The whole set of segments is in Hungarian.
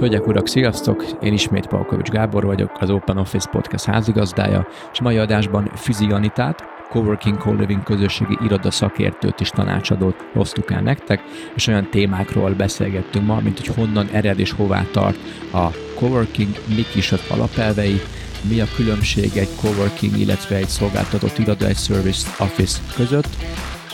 Hölgyek, urak, sziasztok! Én ismét Palkovics Gábor vagyok, az Open Office Podcast házigazdája, és mai adásban Füzi Anitát, Coworking Co-Living közösségi iroda szakértőt és tanácsadót hoztuk el nektek, és olyan témákról beszélgettünk ma, mint hogy honnan ered és hová tart a coworking, mik is az alapelvei, mi a különbség egy coworking, illetve egy szolgáltatott iroda, egy service office között,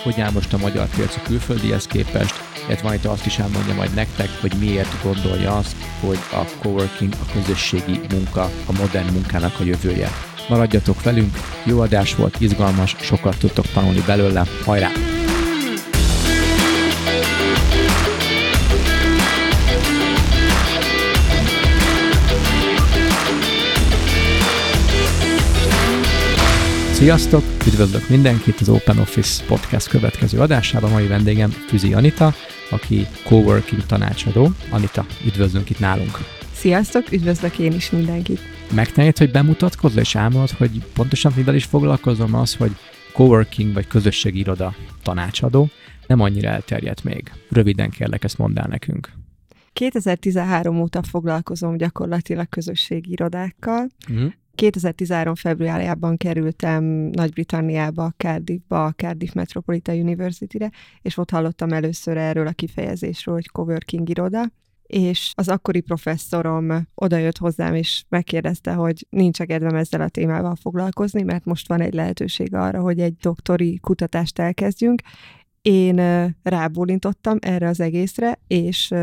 hogy áll most a magyar piac a külföldihez képest, illetve majd azt is elmondja majd nektek, hogy miért gondolja azt, hogy a coworking, a közösségi munka, a modern munkának a jövője. Maradjatok velünk, jó adás volt, izgalmas, sokat tudtok tanulni belőle, hajrá! Sziasztok! Üdvözlök mindenkit az Open Office Podcast következő adásában. Mai vendégem Füzi Anita, aki coworking tanácsadó. Anita, üdvözlünk itt nálunk. Sziasztok, üdvözlök én is mindenkit. Megtehet, hogy bemutatkozz és elmondod, hogy pontosan mivel is foglalkozom az, hogy coworking vagy közösségi iroda tanácsadó nem annyira elterjedt még. Röviden kérlek, ezt mondd el nekünk. 2013 óta foglalkozom gyakorlatilag közösségi irodákkal. Uh-huh. 2013. februárjában kerültem Nagy-Britanniába, Cardiffba, a Cardiff Metropolitan University-re, és ott hallottam először erről a kifejezésről, hogy coworking iroda, és az akkori professzorom odajött hozzám, és megkérdezte, hogy nincs kedvem ezzel a témával foglalkozni, mert most van egy lehetőség arra, hogy egy doktori kutatást elkezdjünk. Én rábólintottam erre az egészre, és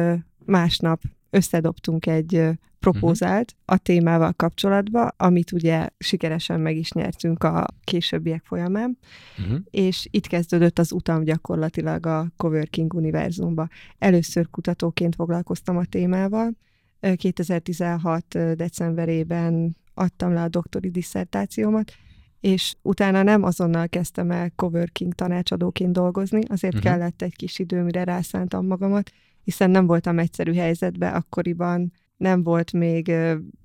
másnap összedobtunk egy propózált uh-huh. a témával kapcsolatba, amit ugye sikeresen meg is nyertünk a későbbiek folyamán, uh-huh. és itt kezdődött az utam gyakorlatilag a Coworking univerzumba. Először kutatóként foglalkoztam a témával, 2016. decemberében adtam le a doktori diszertációmat, és utána nem azonnal kezdtem el coworking tanácsadóként dolgozni, azért uh-huh. kellett egy kis idő, mire rászántam magamat, hiszen nem voltam egyszerű helyzetben akkoriban, nem volt még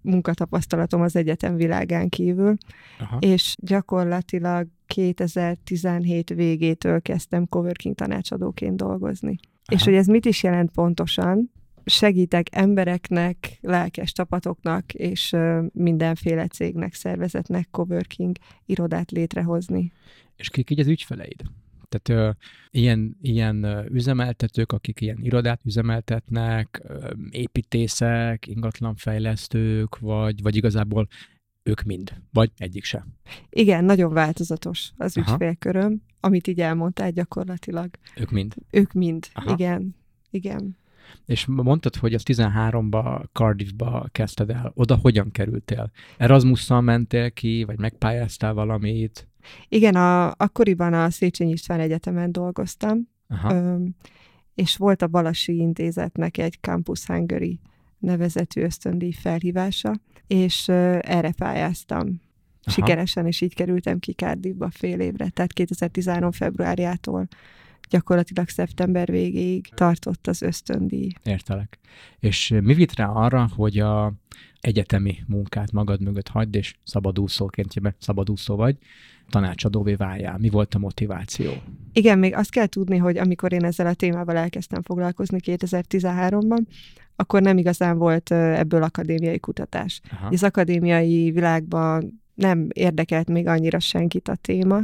munkatapasztalatom az egyetem világán kívül, Aha. és gyakorlatilag 2017 végétől kezdtem coworking tanácsadóként dolgozni. Aha. És hogy ez mit is jelent pontosan, segítek embereknek, lelkes csapatoknak és mindenféle cégnek, szervezetnek coworking irodát létrehozni. És kik így az ügyfeleid? Tehát ö, ilyen, ilyen üzemeltetők, akik ilyen irodát üzemeltetnek, ö, építészek, ingatlanfejlesztők, vagy, vagy igazából ők mind, vagy egyik sem. Igen, nagyon változatos az Aha. ügyfélköröm, amit így elmondtál gyakorlatilag. Ők mind? Ők mind, Aha. igen. Igen. És mondtad, hogy az 13-ba Cardiffba kezdted el. Oda hogyan kerültél? Erasmusszal mentél ki, vagy megpályáztál valamit? Igen, a, akkoriban a Széchenyi István Egyetemen dolgoztam, Aha. és volt a Balasi Intézetnek egy Campus Hungary nevezetű ösztöndíj felhívása, és erre pályáztam. Aha. Sikeresen, és így kerültem ki Cardiffba fél évre, tehát 2013. februárjától gyakorlatilag szeptember végéig tartott az ösztöndíj. Értelek. És mi vitt rá arra, hogy a egyetemi munkát magad mögött hagyd, és szabadúszóként, szabadúszó vagy, tanácsadóvé váljál? Mi volt a motiváció? Igen, még azt kell tudni, hogy amikor én ezzel a témával elkezdtem foglalkozni 2013-ban, akkor nem igazán volt ebből akadémiai kutatás. Aha. Az akadémiai világban nem érdekelt még annyira senkit a téma,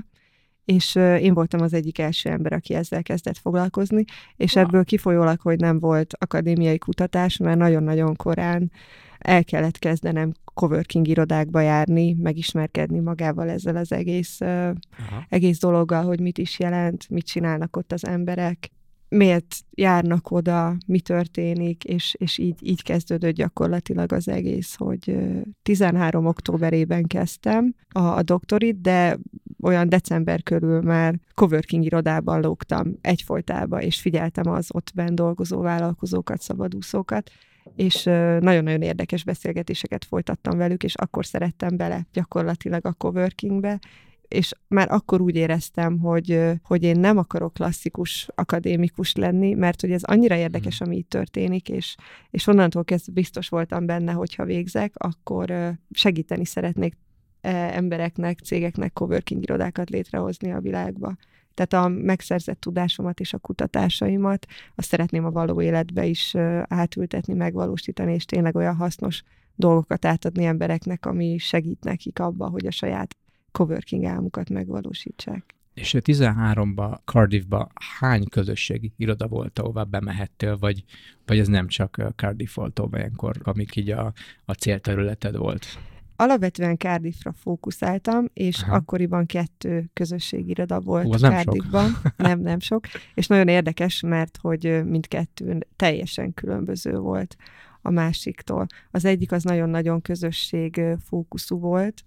és én voltam az egyik első ember, aki ezzel kezdett foglalkozni, és ebből kifolyólag, hogy nem volt akadémiai kutatás, mert nagyon-nagyon korán el kellett kezdenem coworking irodákba járni, megismerkedni magával ezzel az egész, Aha. egész dologgal, hogy mit is jelent, mit csinálnak ott az emberek, miért járnak oda, mi történik, és, és így, így kezdődött gyakorlatilag az egész, hogy 13 októberében kezdtem a, a doktorit, de olyan december körül már coworking irodában lógtam egyfolytában, és figyeltem az ott benn dolgozó vállalkozókat, szabadúszókat, és nagyon-nagyon érdekes beszélgetéseket folytattam velük, és akkor szerettem bele gyakorlatilag a coworkingbe, és már akkor úgy éreztem, hogy, hogy én nem akarok klasszikus akadémikus lenni, mert hogy ez annyira érdekes, mhm. ami itt történik, és, és onnantól kezdve biztos voltam benne, hogyha végzek, akkor segíteni szeretnék embereknek, cégeknek coworking irodákat létrehozni a világba. Tehát a megszerzett tudásomat és a kutatásaimat azt szeretném a való életbe is átültetni, megvalósítani, és tényleg olyan hasznos dolgokat átadni embereknek, ami segít nekik abba, hogy a saját coworking álmukat megvalósítsák. És 13-ba, Cardiffba hány közösségi iroda volt, ahová bemehettél, vagy, vagy ez nem csak Cardiff volt olyankor, amik így a, a célterületed volt? Alapvetően Cardiffra fókuszáltam, és Aha. akkoriban kettő közösségi iroda volt Hú, Cardiffban. Nem, nem, nem sok. És nagyon érdekes, mert hogy mindkettő teljesen különböző volt a másiktól. Az egyik az nagyon-nagyon közösség fókuszú volt,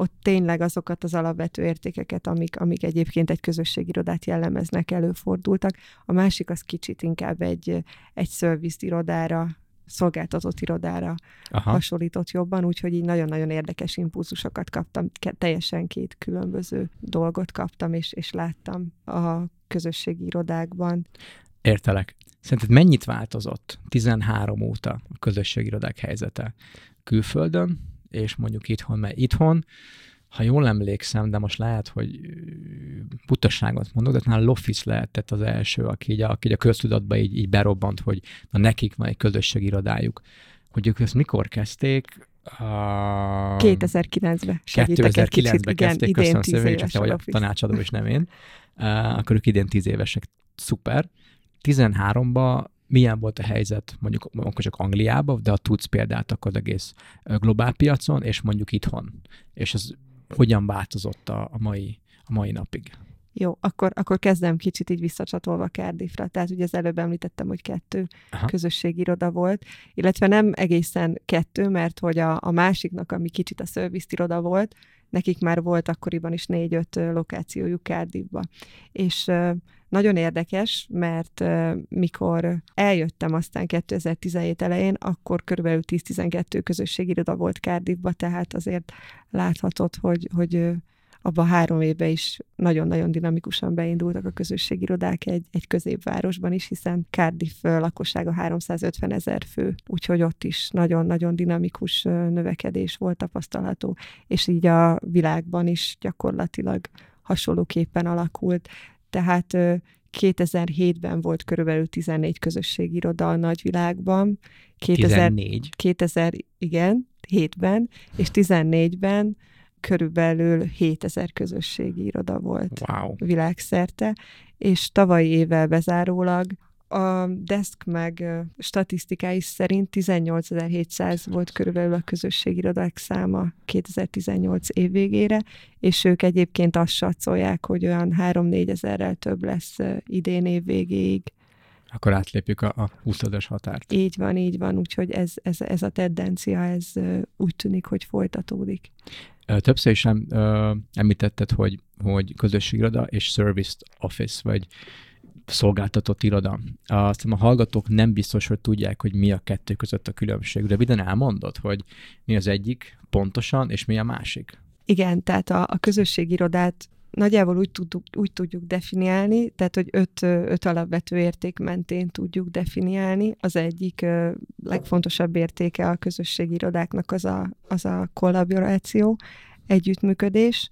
ott tényleg azokat az alapvető értékeket, amik, amik egyébként egy közösségirodát jellemeznek, előfordultak. A másik az kicsit inkább egy, egy service irodára szolgáltatott irodára Aha. hasonlított jobban, úgyhogy így nagyon-nagyon érdekes impulzusokat kaptam, teljesen két különböző dolgot kaptam, és, és láttam a közösségi irodákban. Értelek. Szerinted mennyit változott 13 óta a közösségi irodák helyzete külföldön, és mondjuk itthon, mert itthon, ha jól emlékszem, de most lehet, hogy butasságot mondok, de talán Loffice lehetett az első, aki így a, aki így a köztudatba így, így berobbant, hogy na nekik van egy közösségi irodájuk. Hogy ők ezt mikor kezdték? Uh, 2009-ben. 2009-ben kezdték, köszönöm szépen, csak te vagy a tanácsadó, és nem én. Uh, akkor ők idén 10 évesek. Szuper. 13-ba milyen volt a helyzet mondjuk akkor csak Angliában, de ha tudsz példát, akkor az egész globál piacon, és mondjuk itthon. És ez hogyan változott a, a, mai, a mai napig? Jó, akkor, akkor kezdem kicsit így visszacsatolva Cardiffra. Tehát ugye az előbb említettem, hogy kettő Aha. közösségiroda volt, illetve nem egészen kettő, mert hogy a, a másiknak, ami kicsit a service iroda volt, nekik már volt akkoriban is négy-öt lokációjuk Cardiffba. És nagyon érdekes, mert mikor eljöttem aztán 2017 elején, akkor körülbelül 10-12 közösségiroda volt Cardiffba, tehát azért láthatod, hogy, hogy abban három évben is nagyon-nagyon dinamikusan beindultak a közösségirodák egy, egy középvárosban is, hiszen Cardiff lakossága 350 ezer fő, úgyhogy ott is nagyon-nagyon dinamikus növekedés volt tapasztalható, és így a világban is gyakorlatilag hasonlóképpen alakult. Tehát 2007-ben volt körülbelül 14 közösségiroda a nagyvilágban. 2000, 14? 2000, igen, 7-ben, és 14-ben körülbelül 7000 közösségi iroda volt wow. világszerte, és tavalyi évvel bezárólag a Desk meg statisztikái szerint 18.700 volt körülbelül a közösségirodák száma 2018 év végére, és ők egyébként azt satszolják, hogy olyan 3-4 ezerrel több lesz idén év végéig. Akkor átlépjük a, a 20 es határt. Így van, így van, úgyhogy ez, ez, ez a tendencia, ez úgy tűnik, hogy folytatódik. Többször is em, említetted, hogy, hogy közösségiroda és service office, vagy szolgáltatott iroda. Azt a hallgatók nem biztos, hogy tudják, hogy mi a kettő között a különbség. De vidden elmondod, hogy mi az egyik pontosan, és mi a másik? Igen, tehát a, a közösségirodát nagyjából úgy tudjuk, úgy tudjuk definiálni, tehát hogy öt, öt alapvető érték mentén tudjuk definiálni. Az egyik legfontosabb értéke a közösségi irodáknak az a, az a kollaboráció, együttműködés,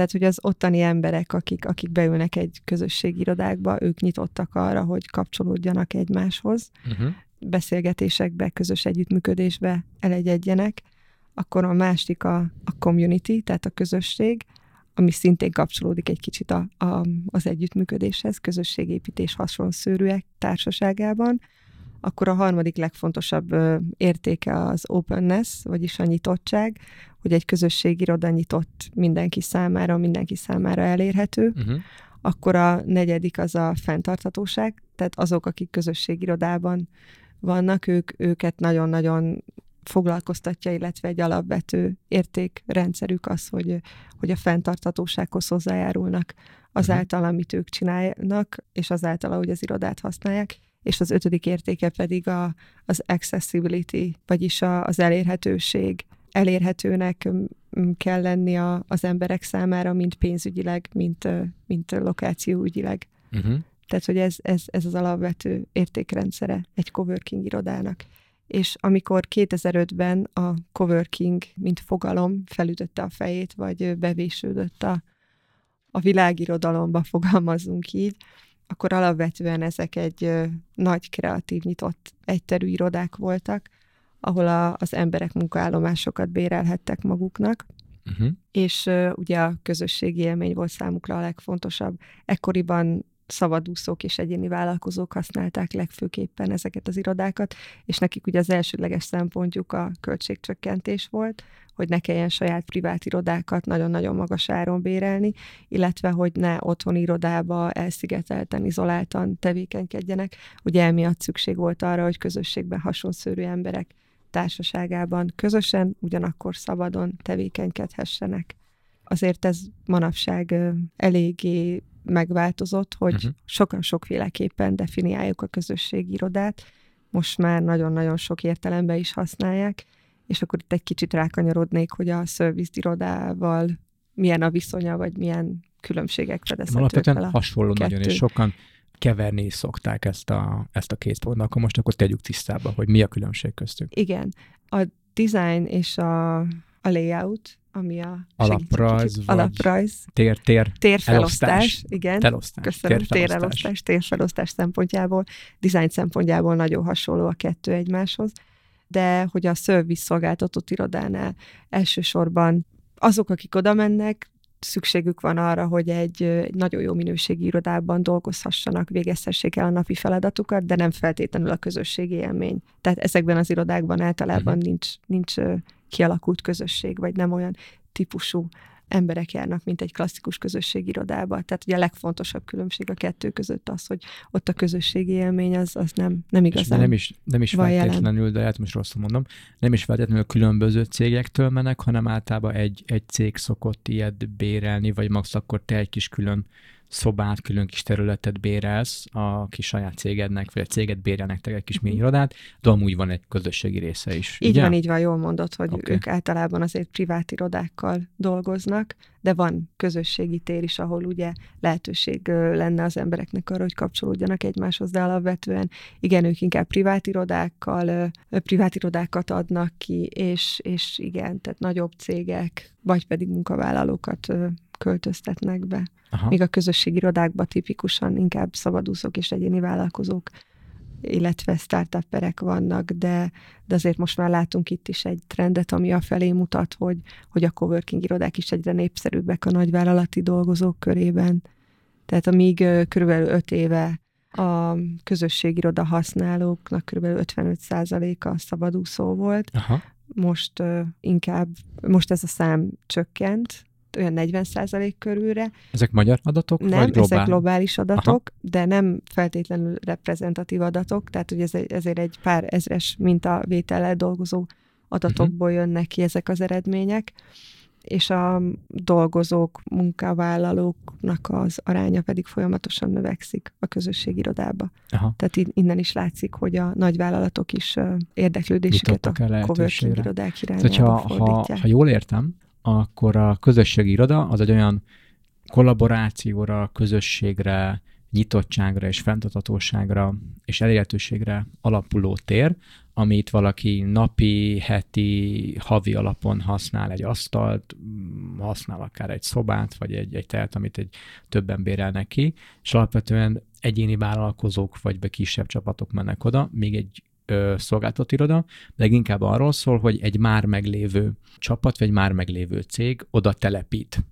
tehát, hogy az ottani emberek, akik, akik beülnek egy közösségi irodákba, ők nyitottak arra, hogy kapcsolódjanak egymáshoz, uh-huh. beszélgetésekbe, közös együttműködésbe elegyedjenek. Akkor a másik a, a community, tehát a közösség, ami szintén kapcsolódik egy kicsit a, a, az együttműködéshez, közösségépítés hasonszörűek társaságában. Akkor a harmadik legfontosabb értéke az openness, vagyis a nyitottság, hogy egy közösségiroda nyitott mindenki számára, mindenki számára elérhető. Uh-huh. Akkor a negyedik az a fenntarthatóság, tehát azok, akik közösségirodában vannak, ők, őket nagyon-nagyon foglalkoztatja, illetve egy alapvető értékrendszerük az, hogy, hogy a fenntarthatósághoz hozzájárulnak azáltal, amit ők csinálnak, és azáltal, ahogy az irodát használják. És az ötödik értéke pedig a, az accessibility, vagyis a, az elérhetőség. Elérhetőnek kell lenni a, az emberek számára, mint pénzügyileg, mint, mint lokációügyileg. Uh-huh. Tehát, hogy ez, ez, ez az alapvető értékrendszere egy coworking irodának és amikor 2005-ben a coworking, mint fogalom felütötte a fejét, vagy bevésődött a, a világirodalomba fogalmazunk így, akkor alapvetően ezek egy nagy kreatív, nyitott, egyterű irodák voltak, ahol a, az emberek munkaállomásokat bérelhettek maguknak, uh-huh. és uh, ugye a közösségi élmény volt számukra a legfontosabb. Ekkoriban szabadúszók és egyéni vállalkozók használták legfőképpen ezeket az irodákat, és nekik ugye az elsődleges szempontjuk a költségcsökkentés volt, hogy ne kelljen saját privát irodákat nagyon-nagyon magas áron bérelni, illetve hogy ne otthon irodába elszigetelten, izoláltan tevékenykedjenek. Ugye emiatt szükség volt arra, hogy közösségben hasonszörű emberek társaságában közösen, ugyanakkor szabadon tevékenykedhessenek. Azért ez manapság eléggé megváltozott, hogy uh-huh. sokan sokféleképpen definiáljuk a közösségi irodát. Most már nagyon-nagyon sok értelemben is használják, és akkor itt egy kicsit rákanyarodnék, hogy a service irodával milyen a viszonya, vagy milyen különbségek fedezhetők Alapvetően hasonló kettő. nagyon, és sokan keverni is szokták ezt a, ezt a két pontot, akkor most akkor tegyük tisztába, hogy mi a különbség köztük. Igen. A design és a, a layout, ami a alaprajz, vagy alaprajz tér, tér, térfelosztás, elosztás, igen. Telosztás, Köszönöm, térfelosztás. térelosztás, térfelosztás szempontjából, design szempontjából nagyon hasonló a kettő egymáshoz, de hogy a service szolgáltatott irodánál elsősorban azok, akik oda mennek, szükségük van arra, hogy egy, egy nagyon jó minőségi irodában dolgozhassanak, végezhessék el a napi feladatukat, de nem feltétlenül a közösségi élmény. Tehát ezekben az irodákban általában uh-huh. nincs, nincs kialakult közösség, vagy nem olyan típusú emberek járnak, mint egy klasszikus közösségirodába. Tehát ugye a legfontosabb különbség a kettő között az, hogy ott a közösségi élmény az, az nem, nem igazán nem is, nem is feltétlenül, jelen. de hát most rosszul mondom, nem is feltétlenül különböző cégektől mennek, hanem általában egy, egy cég szokott ilyet bérelni, vagy max akkor te egy kis külön szobát, külön kis területet bérelsz a kis saját cégednek, vagy a céget bérelnek te egy kis mini irodát, de amúgy van egy közösségi része is. Így ugye? van, így van, jól mondod, hogy okay. ők általában azért privát irodákkal dolgoznak, de van közösségi tér is, ahol ugye lehetőség lenne az embereknek arra, hogy kapcsolódjanak egymáshoz, de alapvetően igen, ők inkább privát irodákkal, privát irodákat adnak ki, és, és igen, tehát nagyobb cégek, vagy pedig munkavállalókat költöztetnek be. Aha. Míg a közösségi irodákban tipikusan inkább szabadúszók és egyéni vállalkozók, illetve startupperek vannak, de, de azért most már látunk itt is egy trendet, ami a felé mutat, hogy, hogy a coworking irodák is egyre népszerűbbek a nagyvállalati dolgozók körében. Tehát amíg körülbelül öt éve a közösségiroda használóknak kb. 55%-a szabadúszó volt. Aha. Most uh, inkább, most ez a szám csökkent, olyan 40% körülre. Ezek magyar adatok? Nem, vagy globál? ezek globális adatok, Aha. de nem feltétlenül reprezentatív adatok, tehát hogy ez, ezért egy pár ezres mintavétellel dolgozó adatokból uh-huh. jönnek ki ezek az eredmények és a dolgozók, munkavállalóknak az aránya pedig folyamatosan növekszik a közösségirodába. Aha. Tehát innen is látszik, hogy a nagyvállalatok is érdeklődésüket a coworking irodák irányába ha, ha, ha jól értem, akkor a közösségi iroda az egy olyan kollaborációra, közösségre, nyitottságra és fenntarthatóságra és elérhetőségre alapuló tér, amit valaki napi, heti, havi alapon használ egy asztalt, használ akár egy szobát, vagy egy, egy telt, amit egy többen bérelnek ki, és alapvetően egyéni vállalkozók vagy be kisebb csapatok mennek oda, még egy ö, szolgáltató iroda, de inkább arról szól, hogy egy már meglévő csapat, vagy egy már meglévő cég oda telepít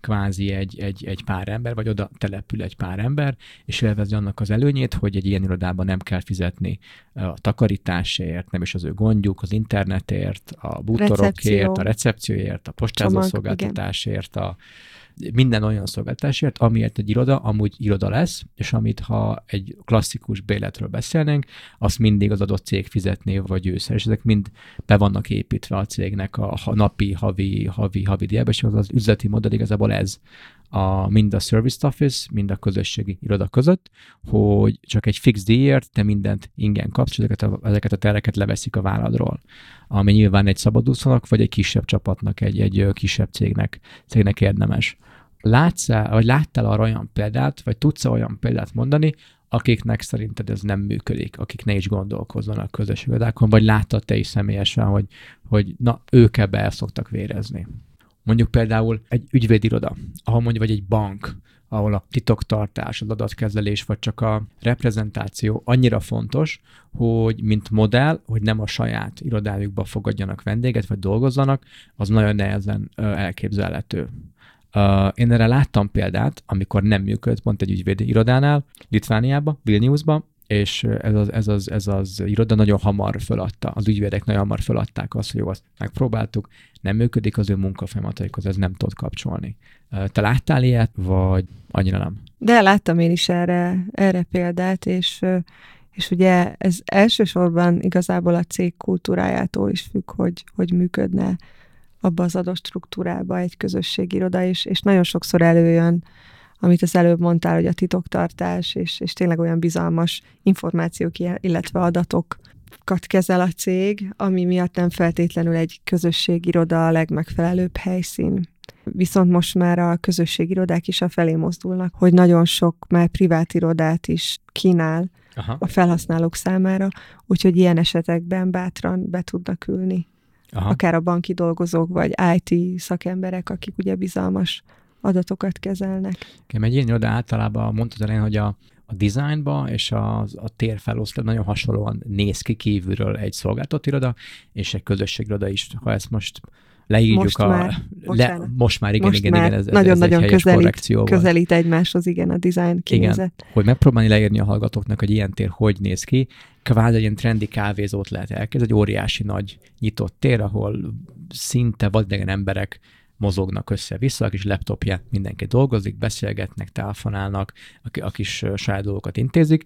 kvázi egy, egy, egy pár ember, vagy oda települ egy pár ember, és élvezi annak az előnyét, hogy egy ilyen irodában nem kell fizetni a takarításért, nem is az ő gondjuk, az internetért, a bútorokért, Recepció. a recepcióért, a postázószolgáltatásért, a minden olyan szolgáltatásért, amiért egy iroda amúgy iroda lesz, és amit ha egy klasszikus béletről beszélnénk, azt mindig az adott cég fizetné, vagy őszer, és ezek mind be vannak építve a cégnek a napi, havi, havi, havi diába, és az, az üzleti modell igazából ez, a, mind a service office, mind a közösségi iroda között, hogy csak egy fix díjért te mindent ingyen kapsz, ezeket a, ezeket a tereket leveszik a válladról, ami nyilván egy szabadúszónak, vagy egy kisebb csapatnak, egy, egy kisebb cégnek, cégnek érdemes. Látsz vagy láttál arra olyan példát, vagy tudsz olyan példát mondani, akiknek szerinted ez nem működik, akik ne is gondolkozzanak közösségi irodákon, vagy láttad te is személyesen, hogy, hogy na, ők ebbe el szoktak vérezni? mondjuk például egy ügyvédiroda, ahol mondjuk vagy egy bank, ahol a titoktartás, az adatkezelés, vagy csak a reprezentáció annyira fontos, hogy mint modell, hogy nem a saját irodájukba fogadjanak vendéget, vagy dolgozzanak, az nagyon nehezen elképzelhető. Én erre láttam példát, amikor nem működött pont egy ügyvédi irodánál, Litvániába, Vilniusba, és ez az, ez, az, ez az iroda nagyon hamar föladta, az ügyvédek nagyon hamar föladták azt, hogy jó, azt megpróbáltuk, nem működik az ő munkafolyamataikhoz, ez nem tud kapcsolni. Te láttál ilyet, vagy annyira nem? De láttam én is erre, erre példát, és, és ugye ez elsősorban igazából a cég kultúrájától is függ, hogy, hogy működne abba az adott struktúrába egy közösségiroda, és, és nagyon sokszor előjön, amit az előbb mondtál, hogy a titoktartás, és, és tényleg olyan bizalmas információk, illetve adatokat kezel a cég, ami miatt nem feltétlenül egy közösségiroda a legmegfelelőbb helyszín. Viszont most már a közösségirodák is a felé mozdulnak, hogy nagyon sok már privát irodát is kínál Aha. a felhasználók számára, úgyhogy ilyen esetekben bátran be tudnak ülni. Aha. Akár a banki dolgozók, vagy IT szakemberek, akik ugye bizalmas adatokat kezelnek. Okay, egy ilyen iroda általában mondtad elején, hogy a, a designba és a, a térfelosztás nagyon hasonlóan néz ki kívülről egy szolgáltatott iroda, és egy közösségiroda is. Ha ezt most leírjuk most a... Már, le, most már, igen, most igen, már. igen, ez, nagyon-nagyon ez közelít, közelít egymáshoz, igen, a design kinézet. Igen, hogy megpróbálni leírni a hallgatóknak, hogy ilyen tér hogy néz ki, kvázi egy ilyen trendi kávézót lehet elkezdeni, egy óriási nagy nyitott tér, ahol szinte vadidegen emberek mozognak össze-vissza, a kis laptopja mindenki dolgozik, beszélgetnek, telefonálnak, a kis saját dolgokat intézik,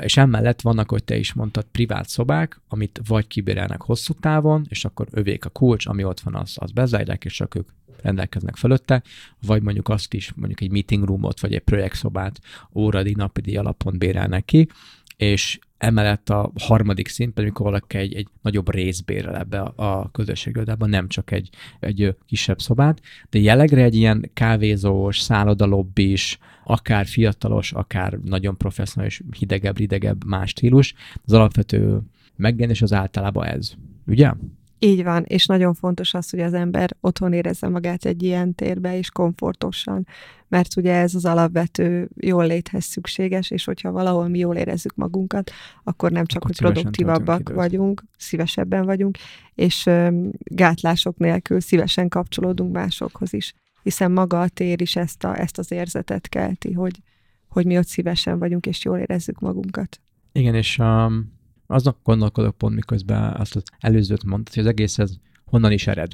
és emellett vannak, hogy te is mondtad, privát szobák, amit vagy kibérelnek hosszú távon, és akkor övék a kulcs, ami ott van, az, az bezárják, és csak ők rendelkeznek fölötte, vagy mondjuk azt is, mondjuk egy meeting roomot, vagy egy projektszobát óradi, napidi alapon bérelnek ki, és emellett a harmadik szint pedig, amikor valaki egy, egy nagyobb részbérel ebbe a, a közösségirodában, nem csak egy, egy kisebb szobát, de jellegre egy ilyen kávézós, szállodalobbis, akár fiatalos, akár nagyon professzionális, hidegebb, ridegebb más stílus, az alapvető megjelenés az általában ez. Ugye? Így van, és nagyon fontos az, hogy az ember otthon érezze magát egy ilyen térbe, és komfortosan, mert ugye ez az alapvető jól léthez szükséges, és hogyha valahol mi jól érezzük magunkat, akkor nem csak, akkor hogy produktívabbak vagyunk, szívesebben vagyunk, és ö, gátlások nélkül szívesen kapcsolódunk másokhoz is, hiszen maga a tér is ezt, a, ezt az érzetet kelti, hogy, hogy mi ott szívesen vagyunk, és jól érezzük magunkat. Igen, és um, aznak gondolkodok pont, miközben azt az előzőt mondtad, hogy az egész ez honnan is ered.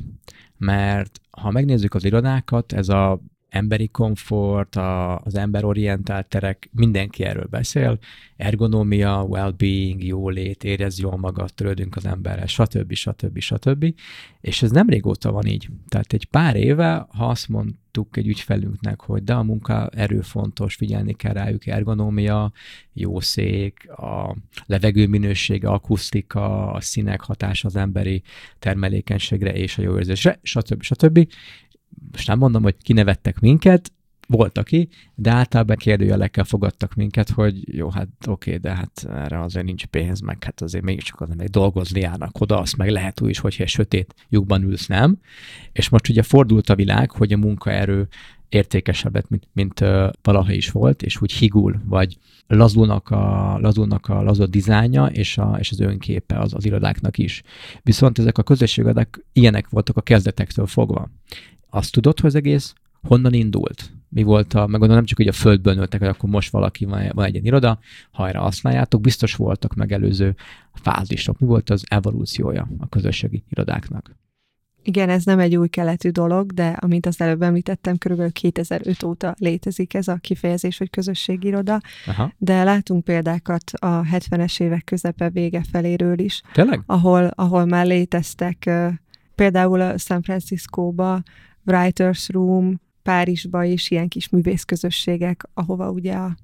Mert ha megnézzük az irodákat, ez a emberi komfort, a, az emberorientált terek, mindenki erről beszél, ergonómia, well-being, jólét, érez jól magad, törődünk az emberrel, stb. stb. stb. És ez nem régóta van így. Tehát egy pár éve, ha azt mondtuk egy ügyfelünknek, hogy de a munka erő fontos, figyelni kell rájuk, ergonómia, jó szék, a levegő minősége, akusztika, a színek hatása az emberi termelékenységre és a jó érzésre, stb. stb most nem mondom, hogy kinevettek minket, volt aki, de általában kérdőjelekkel fogadtak minket, hogy jó, hát oké, de hát erre azért nincs pénz, meg hát azért mégiscsak az meg dolgozni járnak oda, azt meg lehet úgy is, hogyha sötét lyukban ülsz, nem? És most ugye fordult a világ, hogy a munkaerő értékesebbet, mint, mint uh, valaha is volt, és úgy higul, vagy lazulnak a, lazulnak a lazul dizájnja és, a, és az önképe az, az irodáknak is. Viszont ezek a közösségirodák ilyenek voltak a kezdetektől fogva. Azt tudod, hogy az egész honnan indult? Mi volt a, meg gondolom nem csak hogy a földből nőttek, hogy akkor most valaki van, van egy ilyen iroda, hajra használjátok, biztos voltak megelőző fázisok. Mi volt az evolúciója a közösségi irodáknak? Igen, ez nem egy új keletű dolog, de amint az előbb említettem, körülbelül 2005 óta létezik ez a kifejezés, hogy közösségiroda, Aha. de látunk példákat a 70-es évek közepe vége feléről is, Tényleg? Ahol, ahol már léteztek például a San Francisco-ba Writers Room, Párizsba is ilyen kis művészközösségek, ahova ugye a,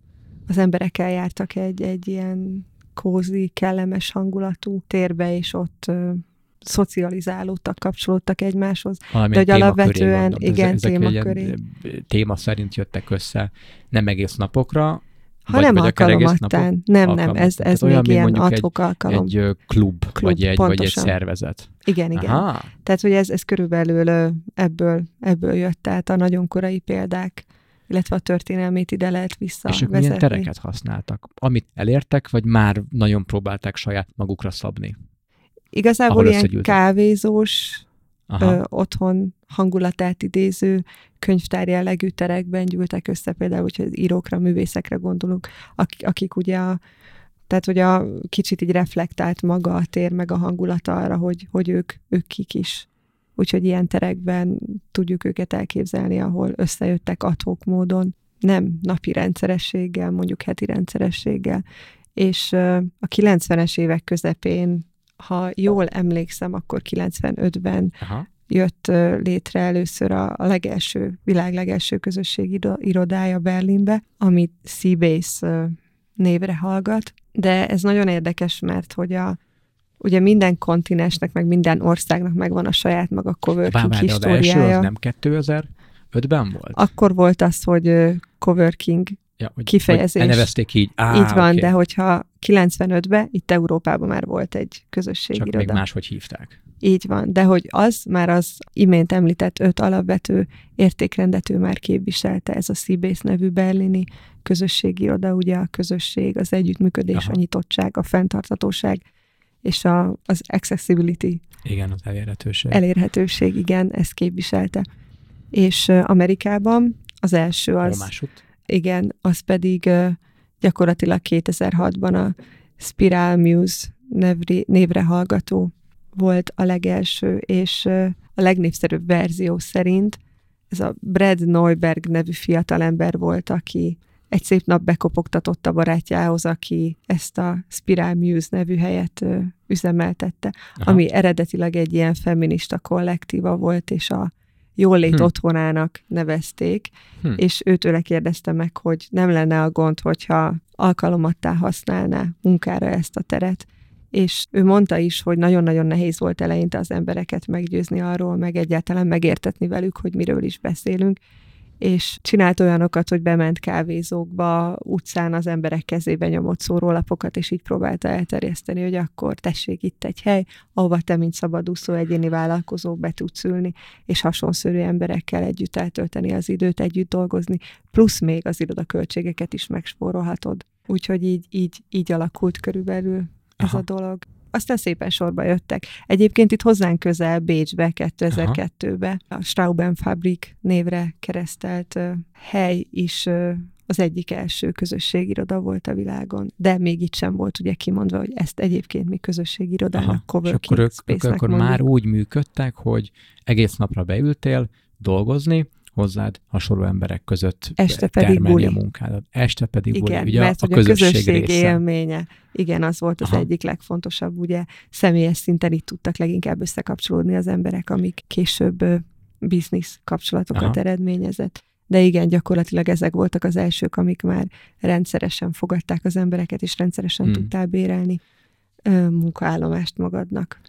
az emberek eljártak egy, egy ilyen kózi, kellemes hangulatú térbe, és ott ö, szocializálódtak, kapcsolódtak egymáshoz. Valami de hogy alapvetően, igen, ezek témaköré. Téma szerint jöttek össze, nem egész napokra, Ha vagy, nem vagy alkalomattán. Nem, nem, ez, ez még olyan, ilyen adhok alkalom. Egy, egy klub, klub, vagy, egy, vagy egy szervezet. Igen, igen. Aha. Tehát, hogy ez, ez körülbelül ebből, ebből jött, tehát a nagyon korai példák illetve a történelmét ide lehet visszavezetni. És ők milyen tereket használtak? Amit elértek, vagy már nagyon próbálták saját magukra szabni? Igazából ilyen kávézós, ö, otthon hangulatát idéző könyvtár jellegű terekben gyűltek össze, például, hogyha az írókra, művészekre gondolunk, akik, akik ugye a, tehát, hogy a kicsit így reflektált maga a tér, meg a hangulata arra, hogy, hogy ők, ők kik is. Úgyhogy ilyen terekben tudjuk őket elképzelni, ahol összejöttek adhok módon, nem napi rendszerességgel, mondjuk heti rendszerességgel. És a 90-es évek közepén, ha jól emlékszem, akkor 95-ben Aha. jött létre először a, a legelső, világ legelső közösség irodája Berlinbe, amit Seabase névre hallgat. De ez nagyon érdekes, mert hogy a ugye minden kontinensnek, meg minden országnak megvan a saját maga coworking Bár, históriája. Első az nem 2005-ben volt? Akkor volt az, hogy coworking ja, hogy, kifejezés. Hogy nevezték így. Á, így van, okay. de hogyha 95-ben itt Európában már volt egy közösségi Csak még máshogy hívták. Így van, de hogy az már az imént említett öt alapvető értékrendető már képviselte ez a Seabase nevű berlini közösségi iroda, ugye a közösség, az együttműködés, Aha. a nyitottság, a fenntartatóság, és a, az accessibility. Igen, az elérhetőség. Elérhetőség, igen, ezt képviselte. És Amerikában az első az... Másút. Igen, az pedig gyakorlatilag 2006-ban a Spiral Muse nevri, névre hallgató volt a legelső, és a legnépszerűbb verzió szerint ez a Brad Neuberg nevű fiatalember volt, aki egy szép nap bekopogtatott a barátjához, aki ezt a Spiral Muse nevű helyet üzemeltette, Aha. ami eredetileg egy ilyen feminista kollektíva volt, és a jólét hm. otthonának nevezték, hm. és őtőle kérdezte meg, hogy nem lenne a gond, hogyha alkalomattá használná munkára ezt a teret, és ő mondta is, hogy nagyon-nagyon nehéz volt eleinte az embereket meggyőzni arról, meg egyáltalán megértetni velük, hogy miről is beszélünk, és csinált olyanokat, hogy bement kávézókba, utcán az emberek kezébe nyomott szórólapokat, és így próbálta elterjeszteni, hogy akkor tessék itt egy hely, ahova te, mint szabadúszó egyéni vállalkozó be tudsz ülni, és hasonszörű emberekkel együtt eltölteni az időt, együtt dolgozni, plusz még az irodaköltségeket is megspórolhatod. Úgyhogy így, így, így alakult körülbelül ez Aha. a dolog aztán szépen sorba jöttek. Egyébként itt hozzánk közel Bécsbe 2002-be a Strauben Fabrik névre keresztelt uh, hely is uh, az egyik első közösségiroda volt a világon, de még itt sem volt ugye kimondva, hogy ezt egyébként mi közösségirodának, Aha, coworking és akkor ők, ők akkor már úgy működtek, hogy egész napra beültél dolgozni, hozzád hasonló emberek között Este pedig buli. a munkádat. Este pedig Igen, buli, ugye mert a, a közösség, közösség része. élménye. Igen, az volt az Aha. egyik legfontosabb, ugye személyes szinten itt tudtak leginkább összekapcsolódni az emberek, amik később biznisz kapcsolatokat Aha. eredményezett. De igen, gyakorlatilag ezek voltak az elsők, amik már rendszeresen fogadták az embereket, és rendszeresen hmm. tudtál bérelni munkaállomást magadnak.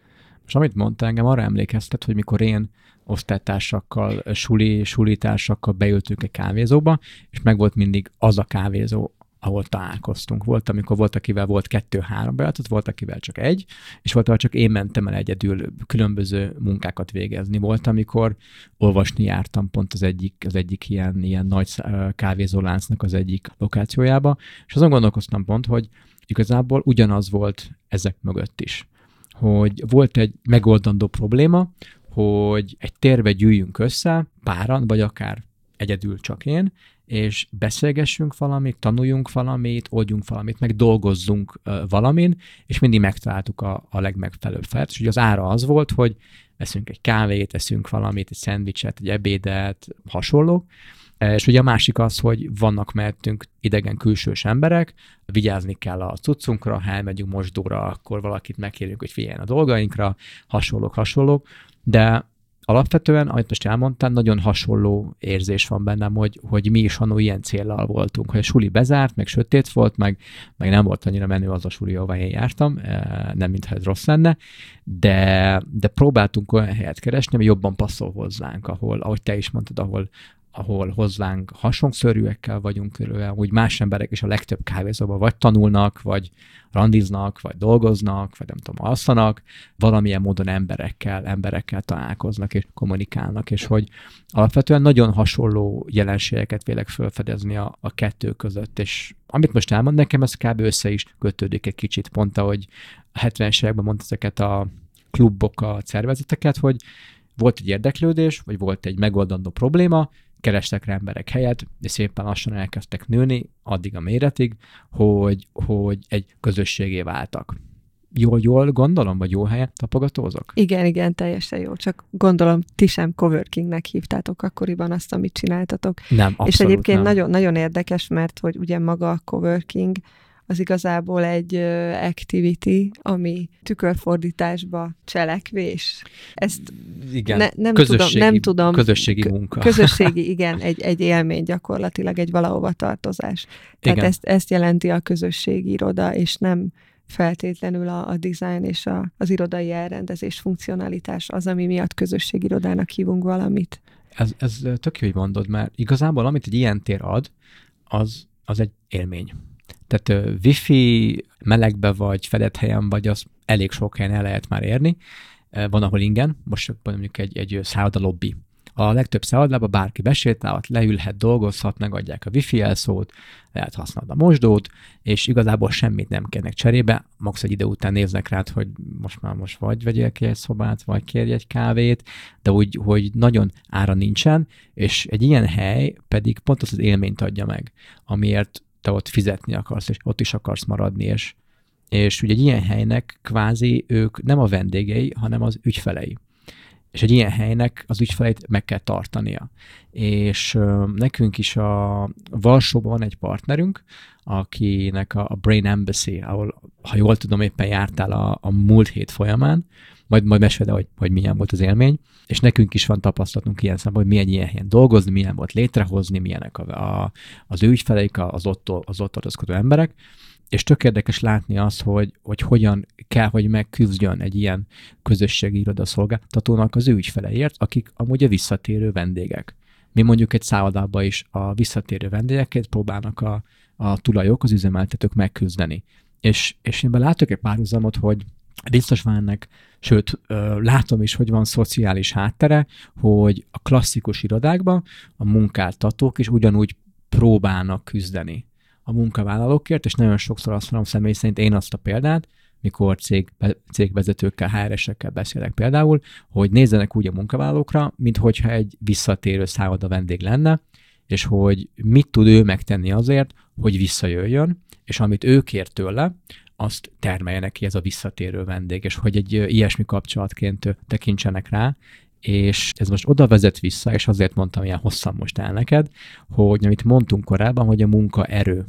És amit mondta, engem arra emlékeztet, hogy mikor én osztálytársakkal, suli, sulitársakkal beültünk egy kávézóba, és meg volt mindig az a kávézó, ahol találkoztunk. Volt, amikor volt, akivel volt kettő-három bejáratot, volt, akivel csak egy, és volt, ahol csak én mentem el egyedül különböző munkákat végezni. Volt, amikor olvasni jártam pont az egyik, az egyik ilyen, ilyen nagy kávézóláncnak az egyik lokációjába, és azon gondolkoztam pont, hogy igazából ugyanaz volt ezek mögött is hogy volt egy megoldandó probléma, hogy egy térbe gyűjjünk össze, páran, vagy akár egyedül csak én, és beszélgessünk valamit, tanuljunk valamit, oldjunk valamit, meg dolgozzunk valamin, és mindig megtaláltuk a, a legmegfelelőbb felet. És ugye az ára az volt, hogy eszünk egy kávét, eszünk valamit, egy szendvicset, egy ebédet, hasonlók, és ugye a másik az, hogy vannak mellettünk idegen külsős emberek, vigyázni kell a cuccunkra, ha elmegyünk mosdóra, akkor valakit megkérjük, hogy figyeljen a dolgainkra, hasonlók, hasonlók, de alapvetően, amit most elmondtál, nagyon hasonló érzés van bennem, hogy, hogy mi is annó ilyen céllal voltunk, hogy a suli bezárt, meg sötét volt, meg, meg nem volt annyira menő az a suli, ahova én jártam, eh, nem mintha ez rossz lenne, de, de próbáltunk olyan helyet keresni, ami jobban passzol hozzánk, ahol, ahogy te is mondtad, ahol ahol hozzánk hasonszörűekkel vagyunk, úgy más emberek is a legtöbb kávézóban vagy tanulnak, vagy randiznak, vagy dolgoznak, vagy nem tudom, alszanak, valamilyen módon emberekkel, emberekkel találkoznak és kommunikálnak, és hogy alapvetően nagyon hasonló jelenségeket vélek felfedezni a, a kettő között, és amit most elmond nekem, ez kb. össze is kötődik egy kicsit, pont ahogy a 70-es években mondta ezeket a klubokat, szervezeteket, hogy volt egy érdeklődés, vagy volt egy megoldandó probléma, kerestek rá emberek helyet, és szépen lassan elkezdtek nőni, addig a méretig, hogy, hogy egy közösségé váltak. Jól, jól gondolom, vagy jó helyen tapogatózok? Igen, igen, teljesen jó. Csak gondolom, ti sem coworkingnek hívtátok akkoriban azt, amit csináltatok. Nem, abszolút És egyébként nem. nagyon, nagyon érdekes, mert hogy ugye maga a coworking az igazából egy activity, ami tükörfordításba cselekvés. Ezt igen, ne, nem, közösségi, tudom, nem tudom. Közösségi munka. Közösségi, igen, egy, egy élmény gyakorlatilag, egy valahova tartozás. Tehát ezt, ezt jelenti a közösségi iroda, és nem feltétlenül a, a design és a, az irodai elrendezés funkcionalitás az, ami miatt közösségirodának hívunk valamit. Ez, ez tök jó, hogy mondod, mert igazából amit egy ilyen tér ad, az, az egy élmény. Tehát wifi melegbe vagy fedett helyen vagy, az elég sok helyen el lehet már érni. Van, ahol ingyen, most mondjuk egy, egy szálloda lobby. A legtöbb szállodában bárki besétálhat, leülhet, dolgozhat, megadják a wifi elszót, lehet használni a mosdót, és igazából semmit nem kérnek cserébe. Max egy idő után néznek rád, hogy most már most vagy vegyél ki egy szobát, vagy kérj egy kávét, de úgy, hogy nagyon ára nincsen, és egy ilyen hely pedig pont az az élményt adja meg, amiért te ott fizetni akarsz, és ott is akarsz maradni, és, és ugye egy ilyen helynek kvázi ők nem a vendégei, hanem az ügyfelei. És egy ilyen helynek az ügyfeleit meg kell tartania. És uh, nekünk is a Varsóban van egy partnerünk, akinek a, a Brain Embassy, ahol, ha jól tudom, éppen jártál a, a múlt hét folyamán, majd, majd mesélj, hogy, hogy milyen volt az élmény, és nekünk is van tapasztalatunk ilyen szemben, hogy milyen ilyen helyen dolgozni, milyen volt létrehozni, milyenek a, a, az ő ügyfeleik, az ott, az ott tartózkodó emberek, és tök érdekes látni azt, hogy, hogy hogyan kell, hogy megküzdjön egy ilyen közösségi irodaszolgáltatónak az ő ügyfeleért, akik amúgy a visszatérő vendégek. Mi mondjuk egy szállodában is a visszatérő vendégeket próbálnak a, a tulajok, az üzemeltetők megküzdeni. És, és én látok egy párhuzamot, hogy biztos van ennek, sőt, látom is, hogy van szociális háttere, hogy a klasszikus irodákban a munkáltatók is ugyanúgy próbálnak küzdeni a munkavállalókért, és nagyon sokszor azt mondom személy szerint én azt a példát, mikor cég, cégvezetőkkel, HR-esekkel beszélek például, hogy nézzenek úgy a munkavállalókra, mint hogyha egy visszatérő szálloda vendég lenne, és hogy mit tud ő megtenni azért, hogy visszajöjjön, és amit ő kér tőle, azt termeljenek ki ez a visszatérő vendég, és hogy egy ilyesmi kapcsolatként tekintsenek rá, és ez most oda vezet vissza, és azért mondtam ilyen hosszan most el neked, hogy amit mondtunk korábban, hogy a munka erő,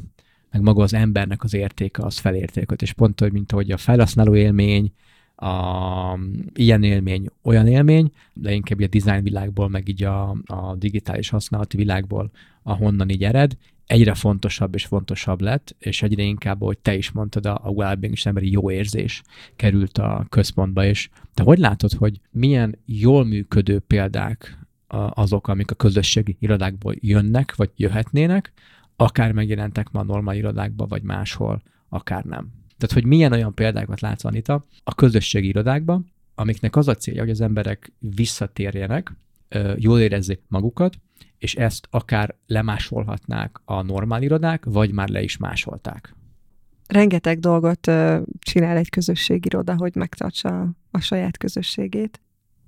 meg maga az embernek az értéke, az felértékelt, és pont, hogy mint ahogy a felhasználó élmény, a, ilyen élmény, olyan élmény, de inkább a design világból, meg így a, a digitális használati világból, ahonnan így ered, egyre fontosabb és fontosabb lett, és egyre inkább, hogy te is mondtad, a, well-being és emberi jó érzés került a központba, és te hogy látod, hogy milyen jól működő példák azok, amik a közösségi irodákból jönnek, vagy jöhetnének, akár megjelentek ma a normál irodákba, vagy máshol, akár nem. Tehát, hogy milyen olyan példákat látsz, Anita, a közösségi irodákban, amiknek az a célja, hogy az emberek visszatérjenek, jól érezzék magukat, és ezt akár lemásolhatnák a normál irodák, vagy már le is másolták. Rengeteg dolgot csinál egy közösségiroda, hogy megtartsa a saját közösségét,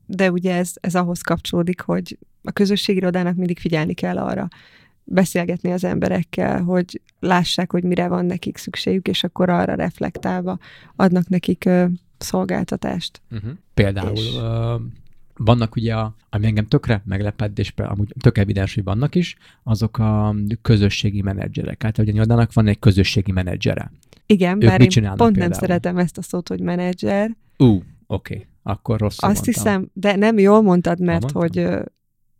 de ugye ez, ez ahhoz kapcsolódik, hogy a közösségirodának mindig figyelni kell arra, beszélgetni az emberekkel, hogy lássák, hogy mire van nekik szükségük, és akkor arra reflektálva adnak nekik ö, szolgáltatást. Uh-huh. Például és... vannak ugye, a, ami engem tökre meglepett, és amúgy tök evidens, hogy vannak is, azok a közösségi menedzserek. Hát, hogy a nyilvának van egy közösségi menedzsere. Igen, ők bár én pont például? nem szeretem ezt a szót, hogy menedzser. Ú, uh, oké, okay. akkor rosszul Azt mondtam. hiszem, de nem jól mondtad, mert hogy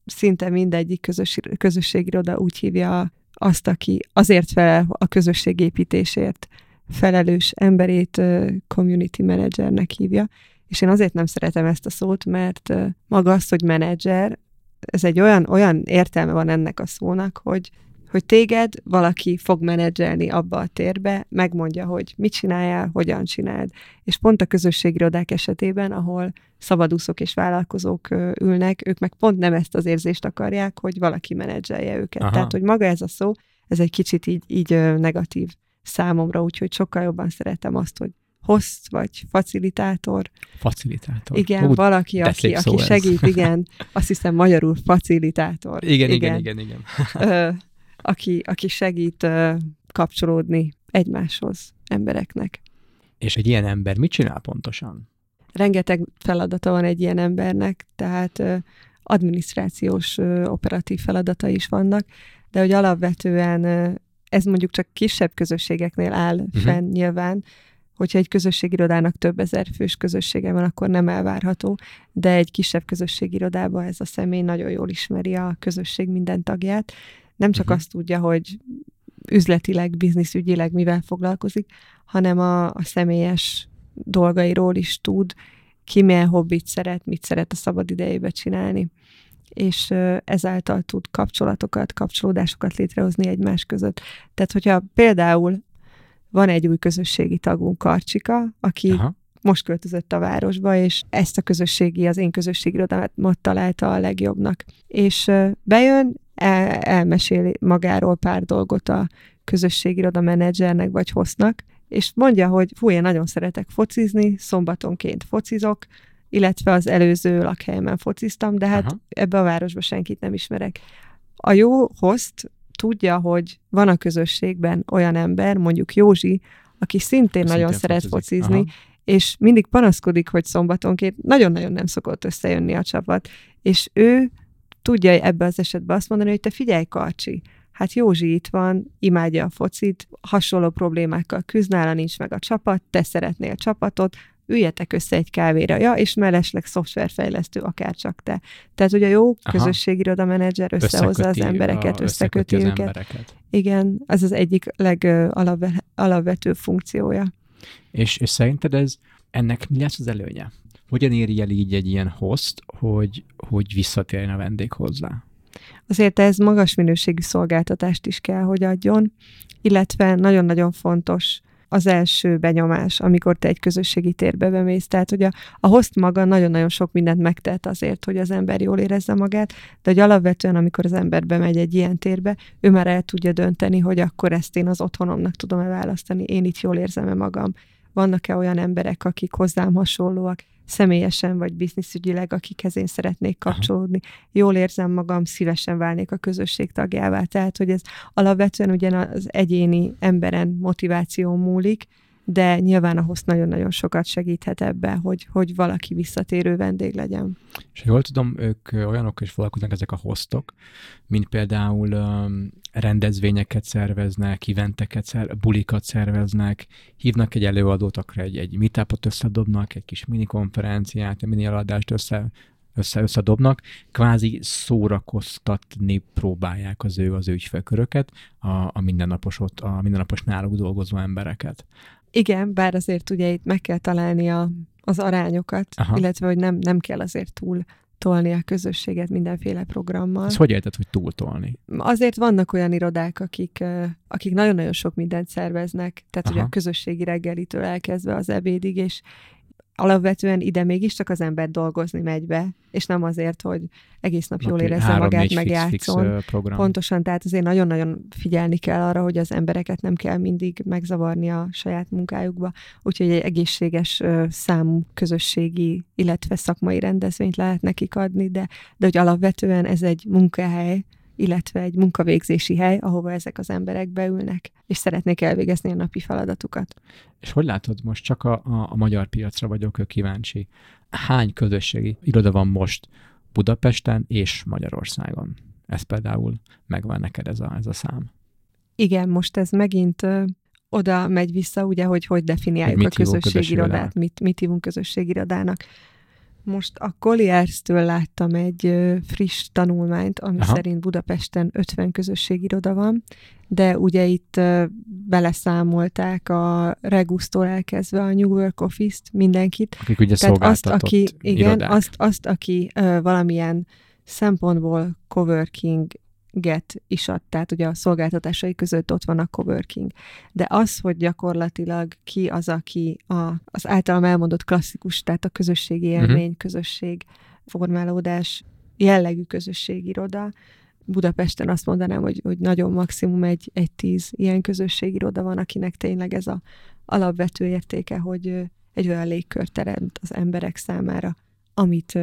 szinte mindegyik közös, közösségiroda úgy hívja azt, aki azért felel a közösségépítésért felelős emberét community managernek hívja. És én azért nem szeretem ezt a szót, mert maga az, hogy menedzser, ez egy olyan, olyan értelme van ennek a szónak, hogy hogy téged valaki fog menedzselni abba a térbe, megmondja, hogy mit csináljál, hogyan csináld. És pont a közösségirodák esetében, ahol szabadúszók és vállalkozók ülnek, ők meg pont nem ezt az érzést akarják, hogy valaki menedzselje őket. Aha. Tehát, hogy maga ez a szó, ez egy kicsit így, így negatív számomra, úgyhogy sokkal jobban szeretem azt, hogy host vagy facilitátor. Facilitátor. Igen, Hú, valaki, aki, aki segít, igen, azt hiszem magyarul facilitátor. Igen, igen, igen, igen. igen aki, aki segít kapcsolódni egymáshoz, embereknek. És egy ilyen ember mit csinál pontosan? Rengeteg feladata van egy ilyen embernek, tehát uh, adminisztrációs, operatív feladatai is vannak, de hogy alapvetően ez mondjuk csak kisebb közösségeknél áll uh-huh. fenn nyilván, hogyha egy közösségirodának több ezer fős közössége van, akkor nem elvárható, de egy kisebb közösségirodában ez a személy nagyon jól ismeri a közösség minden tagját, nem csak uh-huh. azt tudja, hogy üzletileg, bizniszügyileg mivel foglalkozik, hanem a, a személyes dolgairól is tud, ki milyen hobbit szeret, mit szeret a szabad idejébe csinálni, és ezáltal tud kapcsolatokat, kapcsolódásokat létrehozni egymás között. Tehát, hogyha például van egy új közösségi tagunk, Karcsika, aki Aha. most költözött a városba, és ezt a közösségi, az én közösségi irodámat találta a legjobbnak. És bejön, el, elmeséli magáról pár dolgot a közösségiroda menedzsernek vagy hoznak, és mondja, hogy fú, én nagyon szeretek focizni, szombatonként focizok, illetve az előző lakhelyemen fociztam, de hát Aha. ebbe a városba senkit nem ismerek. A jó host tudja, hogy van a közösségben olyan ember, mondjuk Józsi, aki szintén szintén nagyon szeret focizik. focizni, Aha. és mindig panaszkodik, hogy szombatonként nagyon-nagyon nem szokott összejönni a csapat, és ő tudja ebbe az esetben azt mondani, hogy te figyelj, Karcsi, hát Józsi itt van, imádja a focit, hasonló problémákkal küzd, nála nincs meg a csapat, te szeretnél csapatot, üljetek össze egy kávéra, ja, és mellesleg szoftverfejlesztő, akár csak te. Tehát ugye a jó közösségiroda menedzser összehozza az embereket, a, összeköti, összeköti őket. Embereket. Igen, ez az egyik legalapvetőbb funkciója. És, és szerinted ez, ennek mi lesz az előnye? Hogyan éri el így egy ilyen host, hogy, hogy visszatérjen a vendég hozzá? Azért ez magas minőségű szolgáltatást is kell, hogy adjon, illetve nagyon-nagyon fontos az első benyomás, amikor te egy közösségi térbe bemész. Tehát, hogy a, a host maga nagyon-nagyon sok mindent megtehet azért, hogy az ember jól érezze magát, de hogy alapvetően, amikor az ember bemegy egy ilyen térbe, ő már el tudja dönteni, hogy akkor ezt én az otthonomnak tudom-e választani, én itt jól érzem-e magam. Vannak-e olyan emberek, akik hozzám hasonlóak, személyesen vagy bizniszügyileg, akikhez én szeretnék kapcsolódni. Aha. Jól érzem magam, szívesen válnék a közösség tagjává. Tehát, hogy ez alapvetően ugyan az egyéni emberen motiváció múlik, de nyilván ahhoz nagyon-nagyon sokat segíthet ebbe, hogy, hogy valaki visszatérő vendég legyen. És jól tudom, ők olyanok is foglalkoznak ezek a hostok, mint például um, rendezvényeket szerveznek, eventeket, szer- bulikat szerveznek, hívnak egy előadót, akkor egy, egy meetupot összedobnak, egy kis mini konferenciát, egy mini eladást össze, össze összedobnak, kvázi szórakoztatni próbálják az ő az ő ügyfélköröket, a, a mindennapos ott, a mindennapos náluk dolgozó embereket. Igen, bár azért ugye itt meg kell találni a, az arányokat, Aha. illetve hogy nem, nem kell azért túl tolni a közösséget mindenféle programmal. Ez hogy érted, hogy túltolni? Azért vannak olyan irodák, akik, akik nagyon-nagyon sok mindent szerveznek, tehát Aha. ugye a közösségi reggelitől elkezdve az ebédig, és, alapvetően ide mégiscsak az ember dolgozni megy be, és nem azért, hogy egész nap jól érezze három, magát, meg fix, játszon. Fix, uh, Pontosan, tehát azért nagyon-nagyon figyelni kell arra, hogy az embereket nem kell mindig megzavarni a saját munkájukba, úgyhogy egy egészséges számú közösségi, illetve szakmai rendezvényt lehet nekik adni, de, de hogy alapvetően ez egy munkahely, illetve egy munkavégzési hely, ahova ezek az emberek beülnek, és szeretnék elvégezni a napi feladatukat. És hogy látod, most csak a, a, a magyar piacra vagyok kíváncsi. Hány közösségi iroda van most Budapesten és Magyarországon? Ez például megvan neked ez a, ez a szám. Igen, most ez megint ö, oda megy vissza, ugye, hogy hogy definiáljuk a közösségirodát, mit, mit hívunk közösségirodának. Most a Colliers-től láttam egy friss tanulmányt, ami Aha. szerint Budapesten 50 közösségiroda van, de ugye itt beleszámolták a Regusztól elkezdve a New Work Office-t, mindenkit. Akik ugye Tehát azt, aki, igen, azt, azt, aki valamilyen szempontból coworking get is ad, tehát ugye a szolgáltatásai között ott van a coworking. De az, hogy gyakorlatilag ki az, aki a, az általam elmondott klasszikus, tehát a közösségi mhm. élmény, uh-huh. közösség, formálódás, jellegű közösségiroda, Budapesten azt mondanám, hogy, hogy nagyon maximum egy, egy tíz ilyen közösségiroda van, akinek tényleg ez a alapvető értéke, hogy egy olyan légkört teremt az emberek számára, amit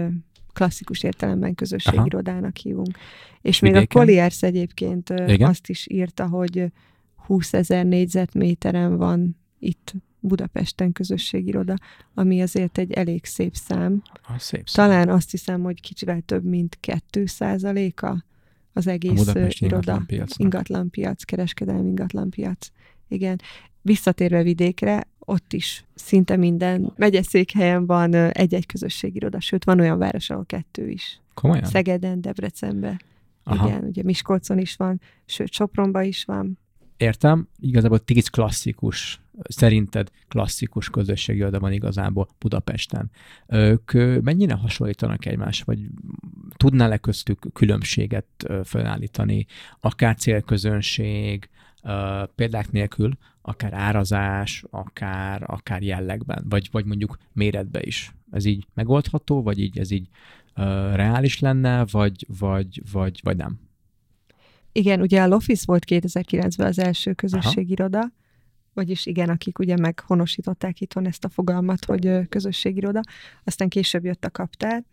klasszikus értelemben közösségirodának hívunk. És Vidéken. még a Colliers egyébként Igen? azt is írta, hogy 20 ezer négyzetméteren van itt Budapesten közösségiroda, ami azért egy elég szép szám. A szép szám. Talán azt hiszem, hogy kicsivel több, mint 2 százaléka az egész a iroda. Ingatlanpiac, kereskedelmi ingatlanpiac. Igen. Visszatérve vidékre, ott is szinte minden megyeszékhelyen van egy-egy közösségiroda, sőt, van olyan város, ahol kettő is. Komolyan? Szegeden, Debrecenbe. Aha. Igen, ugye Miskolcon is van, sőt, Sopronba is van. Értem, igazából tíz klasszikus, szerinted klasszikus közösségi oda van igazából Budapesten. Ők mennyire hasonlítanak egymás, vagy tudnál-e köztük különbséget felállítani, akár célközönség, példák nélkül, akár árazás, akár, akár jellegben, vagy, vagy mondjuk méretbe is. Ez így megoldható, vagy így ez így uh, reális lenne, vagy, vagy, vagy, vagy nem? Igen, ugye a Lofis volt 2009-ben az első közösségiroda, Aha. vagyis igen, akik ugye meghonosították itthon ezt a fogalmat, hogy közösségiroda, aztán később jött a kaptár,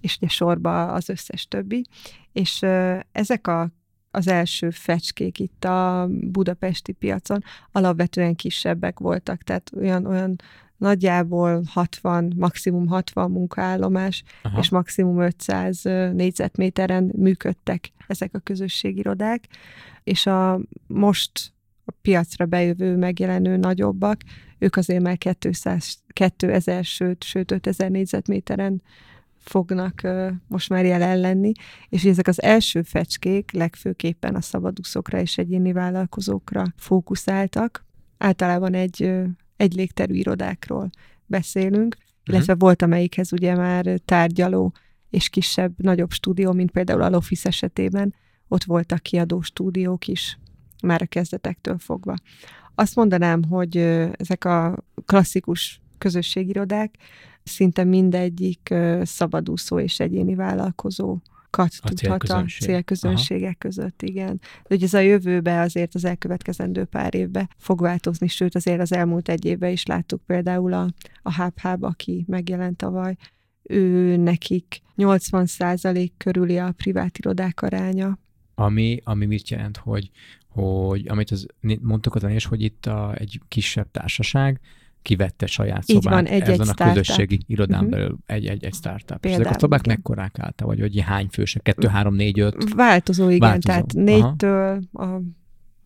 és ugye sorba az összes többi, és ezek a az első fecskék itt a budapesti piacon alapvetően kisebbek voltak, tehát olyan, olyan nagyjából 60, maximum 60 munkaállomás, Aha. és maximum 500 négyzetméteren működtek ezek a közösségirodák, és a most a piacra bejövő, megjelenő nagyobbak, ők azért már 200, 2000, sőt, sőt 5000 négyzetméteren fognak most már jelen lenni, és ezek az első fecskék legfőképpen a szabadúszókra és egyéni vállalkozókra fókuszáltak. Általában egy, egy légterű irodákról beszélünk, uh-huh. illetve volt amelyikhez ugye már tárgyaló és kisebb, nagyobb stúdió, mint például a Lofis esetében, ott voltak kiadó stúdiók is, már a kezdetektől fogva. Azt mondanám, hogy ezek a klasszikus közösségirodák szinte mindegyik szabadúszó és egyéni vállalkozó kat a tudhat a célközönségek Aha. között, igen. De ugye ez a jövőbe azért az elkövetkezendő pár évbe fog változni, sőt azért az elmúlt egy évben is láttuk például a, a HubHub, aki megjelent tavaly, ő nekik 80% körüli a privát irodák aránya. Ami, ami mit jelent, hogy, hogy amit az, mondtuk az is, hogy itt a, egy kisebb társaság, kivette saját szobát Így van, egy, ezen egy a startup. közösségi irodán uh-huh. belül egy, egy, egy startup. Például, ezek a szobák igen. mekkorák állta, vagy hogy hány fősek? Kettő, három, négy, öt? Változó, igen, Változó. tehát négytől a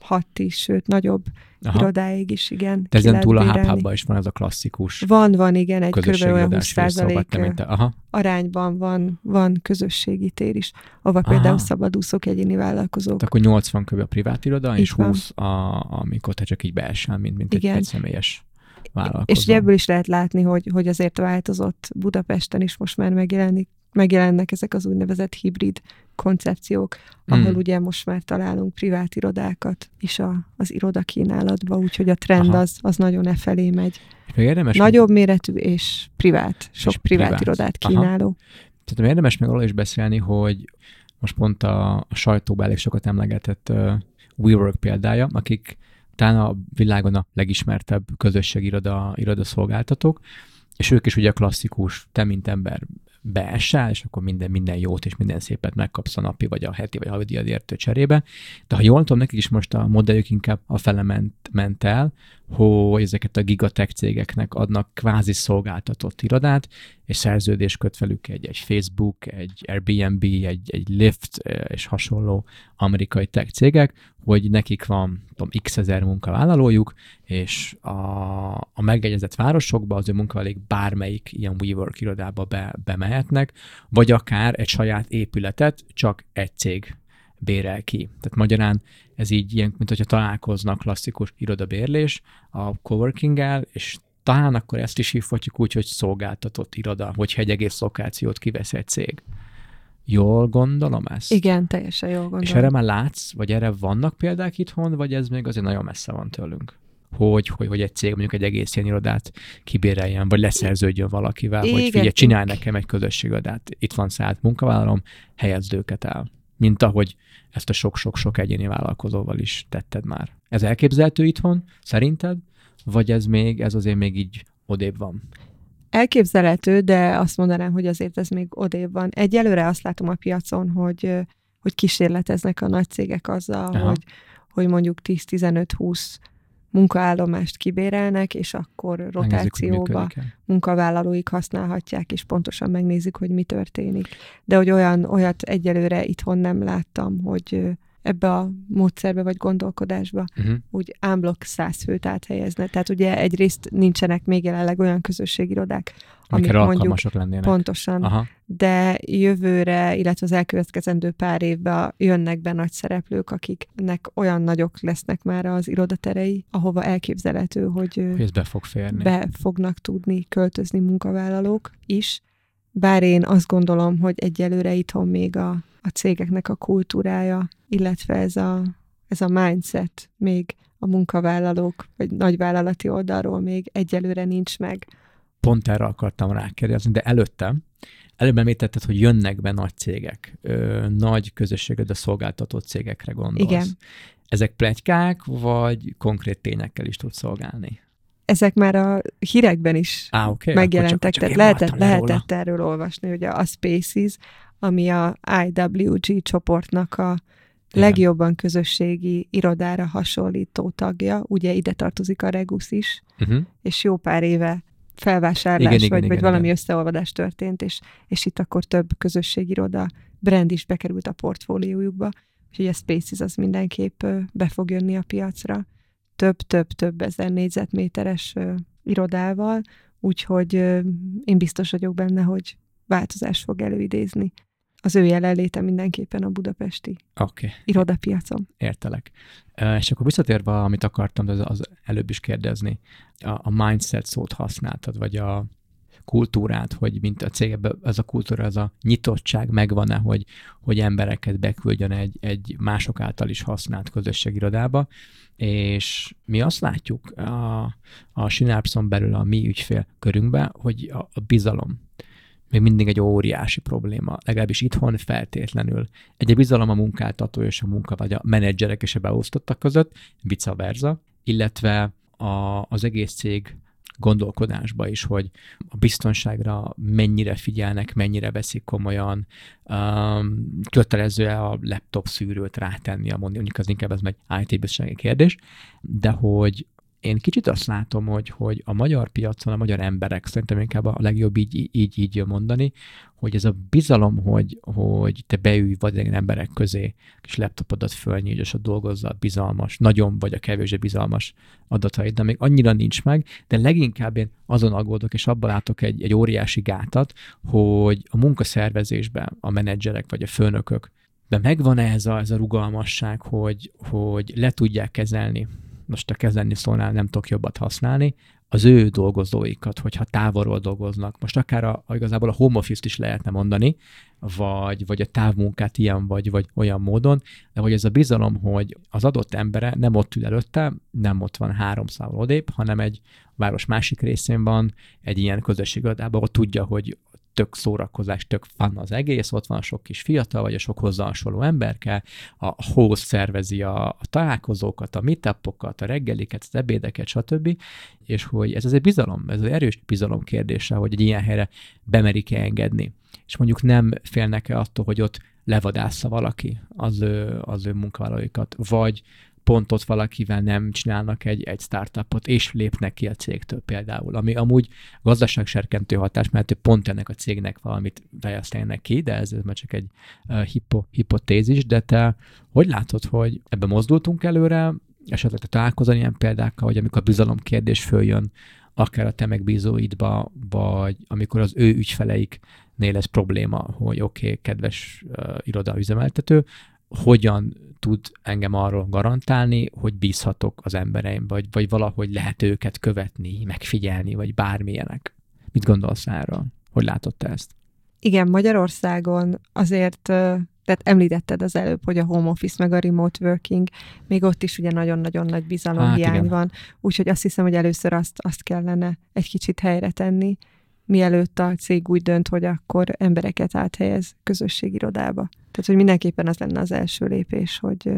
hat is, sőt, nagyobb Aha. irodáig is, igen. De ezen túl a hub is van ez a klasszikus Van, van, igen, egy kb. olyan 20 százalék arányban van, van közösségi tér is, ahol például szabadúszók, egyéni vállalkozók. Tehát akkor 80 kb. a privát iroda, és 20, a, amikor te csak így beesel, mint, mint egy, egy személyes vállalkozó. És ebből is lehet látni, hogy, hogy azért változott Budapesten is most már megjelenik, megjelennek ezek az úgynevezett hibrid koncepciók, ahol mm. ugye most már találunk privát irodákat is a, az irodakínálatba, úgyhogy a trend az, az nagyon e felé megy. Érdemes Nagyobb meg... méretű és privát, sok és privát, privát irodát kínáló. Aha. Tehát érdemes meg arról is beszélni, hogy most pont a, a sajtóban elég sokat emlegetett uh, WeWork példája, akik talán a világon a legismertebb közösségiroda iroda szolgáltatók, és ők is ugye klasszikus, te mint ember beesel, és akkor minden, minden jót és minden szépet megkapsz a napi, vagy a heti, vagy a havi értő cserébe. De ha jól tudom, nekik is most a modelljük inkább a fele ment, ment el, hogy ezeket a gigatech cégeknek adnak kvázi szolgáltatott irodát, és szerződés köt velük egy, egy Facebook, egy Airbnb, egy, egy Lyft és hasonló amerikai tech cégek, hogy nekik van tudom, x ezer munkavállalójuk, és a, a megegyezett városokba az ő munkavállalók bármelyik ilyen WeWork irodába be, bemehetnek, vagy akár egy saját épületet csak egy cég bérel ki. Tehát magyarán ez így ilyen, mint hogyha találkoznak klasszikus irodabérlés a coworking és talán akkor ezt is hívhatjuk úgy, hogy szolgáltatott iroda, hogyha egy egész lokációt kivesz egy cég. Jól gondolom ezt? Igen, teljesen jól gondolom. És erre már látsz, vagy erre vannak példák itthon, vagy ez még azért nagyon messze van tőlünk? Hogy, hogy, hogy egy cég mondjuk egy egész ilyen irodát kibéreljen, vagy leszerződjön valakivel, Igen. hogy figyelj, csinálj nekem egy közösségirodát, itt van szállt munkavállalom, helyezd őket el. Mint ahogy ezt a sok-sok-sok egyéni vállalkozóval is tetted már. Ez elképzelhető itthon, szerinted? Vagy ez még, ez azért még így odébb van? Elképzelhető, de azt mondanám, hogy azért ez még odébb van. Egyelőre azt látom a piacon, hogy, hogy kísérleteznek a nagy cégek azzal, hogy, hogy mondjuk 10-15-20 munkaállomást kibérelnek, és akkor rotációba munkavállalóik használhatják, és pontosan megnézik, hogy mi történik. De hogy olyan, olyat egyelőre itthon nem láttam, hogy ebbe a módszerbe vagy gondolkodásba uh-huh. úgy ámblok száz főt áthelyezne. Tehát ugye egyrészt nincsenek még jelenleg olyan közösségirodák, amik mondjuk lennének. pontosan, Aha. de jövőre, illetve az elkövetkezendő pár évben jönnek be nagy szereplők, akiknek olyan nagyok lesznek már az irodaterei, ahova elképzelhető, hogy, hogy be fog férni. Be fognak tudni költözni munkavállalók is. Bár én azt gondolom, hogy egyelőre itthon még a, a cégeknek a kultúrája, illetve ez a, ez a mindset még a munkavállalók vagy nagyvállalati oldalról még egyelőre nincs meg. Pont erre akartam rákérdezni, de előtte előbb említetted, hogy jönnek be nagy cégek, ö, nagy közösséged a szolgáltató cégekre gondolsz. Igen. Ezek plegykák, vagy konkrét tényekkel is tud szolgálni? ezek már a hírekben is Á, okay, megjelentek, csak, csak tehát lehetett, lehetett erről olvasni, hogy a Spaces, ami a IWG csoportnak a igen. legjobban közösségi irodára hasonlító tagja, ugye ide tartozik a Regus is, uh-huh. és jó pár éve felvásárlás, igen, vagy, igen, vagy igen, valami igen. összeolvadás történt, és, és itt akkor több közösségi iroda brand is bekerült a portfóliójukba, úgyhogy a Spaces az mindenképp be fog jönni a piacra több-több-több ezer négyzetméteres irodával, úgyhogy én biztos vagyok benne, hogy változás fog előidézni. Az ő jelenléte mindenképpen a budapesti okay. irodapiacon. Értelek. És akkor visszatérve, amit akartam az, az előbb is kérdezni, a, a mindset szót használtad, vagy a, kultúrát, hogy mint a cégben ez a kultúra, ez a nyitottság megvan-e, hogy, hogy embereket beküldjön egy, egy mások által is használt közösségirodába, és mi azt látjuk a, a Synapson belül a mi ügyfél körünkben, hogy a, a bizalom még mindig egy óriási probléma, legalábbis itthon feltétlenül. Egy bizalom a munkáltató és a munka, vagy a menedzserek és a beosztottak között, vice versa, illetve a, az egész cég gondolkodásba is, hogy a biztonságra mennyire figyelnek, mennyire veszik komolyan, um, kötelező-e a laptop szűrőt rátenni, a mondjuk az inkább ez egy IT-biztonsági kérdés, de hogy én kicsit azt látom, hogy, hogy a magyar piacon a magyar emberek, szerintem inkább a legjobb így, így, így mondani, hogy ez a bizalom, hogy, hogy te beülj vadidegen emberek közé, és laptopodat fölnyígy, és ott dolgozzal bizalmas, nagyon vagy a kevésbé bizalmas adataid, de még annyira nincs meg, de leginkább én azon aggódok, és abban látok egy, egy óriási gátat, hogy a munkaszervezésben a menedzserek vagy a főnökök de megvan-e ez a, ez a rugalmasság, hogy, hogy le tudják kezelni most a kezelni szólnál nem tudok jobbat használni, az ő dolgozóikat, hogyha távolról dolgoznak, most akár a, a igazából a home office-t is lehetne mondani, vagy, vagy a távmunkát ilyen vagy, vagy olyan módon, de hogy ez a bizalom, hogy az adott embere nem ott ül előtte, nem ott van három szával odébb, hanem egy város másik részén van, egy ilyen közösségadában, ahol tudja, hogy tök szórakozás, tök fan az egész, ott van a sok kis fiatal, vagy a sok hozzá hasonló emberke, a host szervezi a, a találkozókat, a meetupokat, a reggeliket, az ebédeket, stb. És hogy ez az egy bizalom, ez az erős bizalom kérdése, hogy egy ilyen helyre bemerik-e engedni. És mondjuk nem félnek-e attól, hogy ott levadásza valaki az ő, az ő munkavállalóikat, vagy pont ott valakivel nem csinálnak egy, egy startupot, és lépnek ki a cégtől például, ami amúgy gazdaságserkentő hatás, mert pont ennek a cégnek valamit fejlesztenek ki, de ez, ez már csak egy uh, hipo, hipotézis, de te hogy látod, hogy ebbe mozdultunk előre, esetleg te találkozol ilyen példákkal, hogy amikor a bizalom kérdés följön, akár a te megbízóidba, vagy amikor az ő ügyfeleiknél ez probléma, hogy oké, okay, kedves uh, iroda üzemeltető, hogyan tud engem arról garantálni, hogy bízhatok az embereim, vagy, vagy valahogy lehet őket követni, megfigyelni, vagy bármilyenek. Mit gondolsz erről? Hogy látott te ezt? Igen, Magyarországon azért, tehát említetted az előbb, hogy a home office meg a remote working, még ott is ugye nagyon-nagyon nagy bizalomhiány hát, van, úgyhogy azt hiszem, hogy először azt, azt kellene egy kicsit helyre tenni, mielőtt a cég úgy dönt, hogy akkor embereket áthelyez közösségirodába. Tehát, hogy mindenképpen az lenne az első lépés, hogy...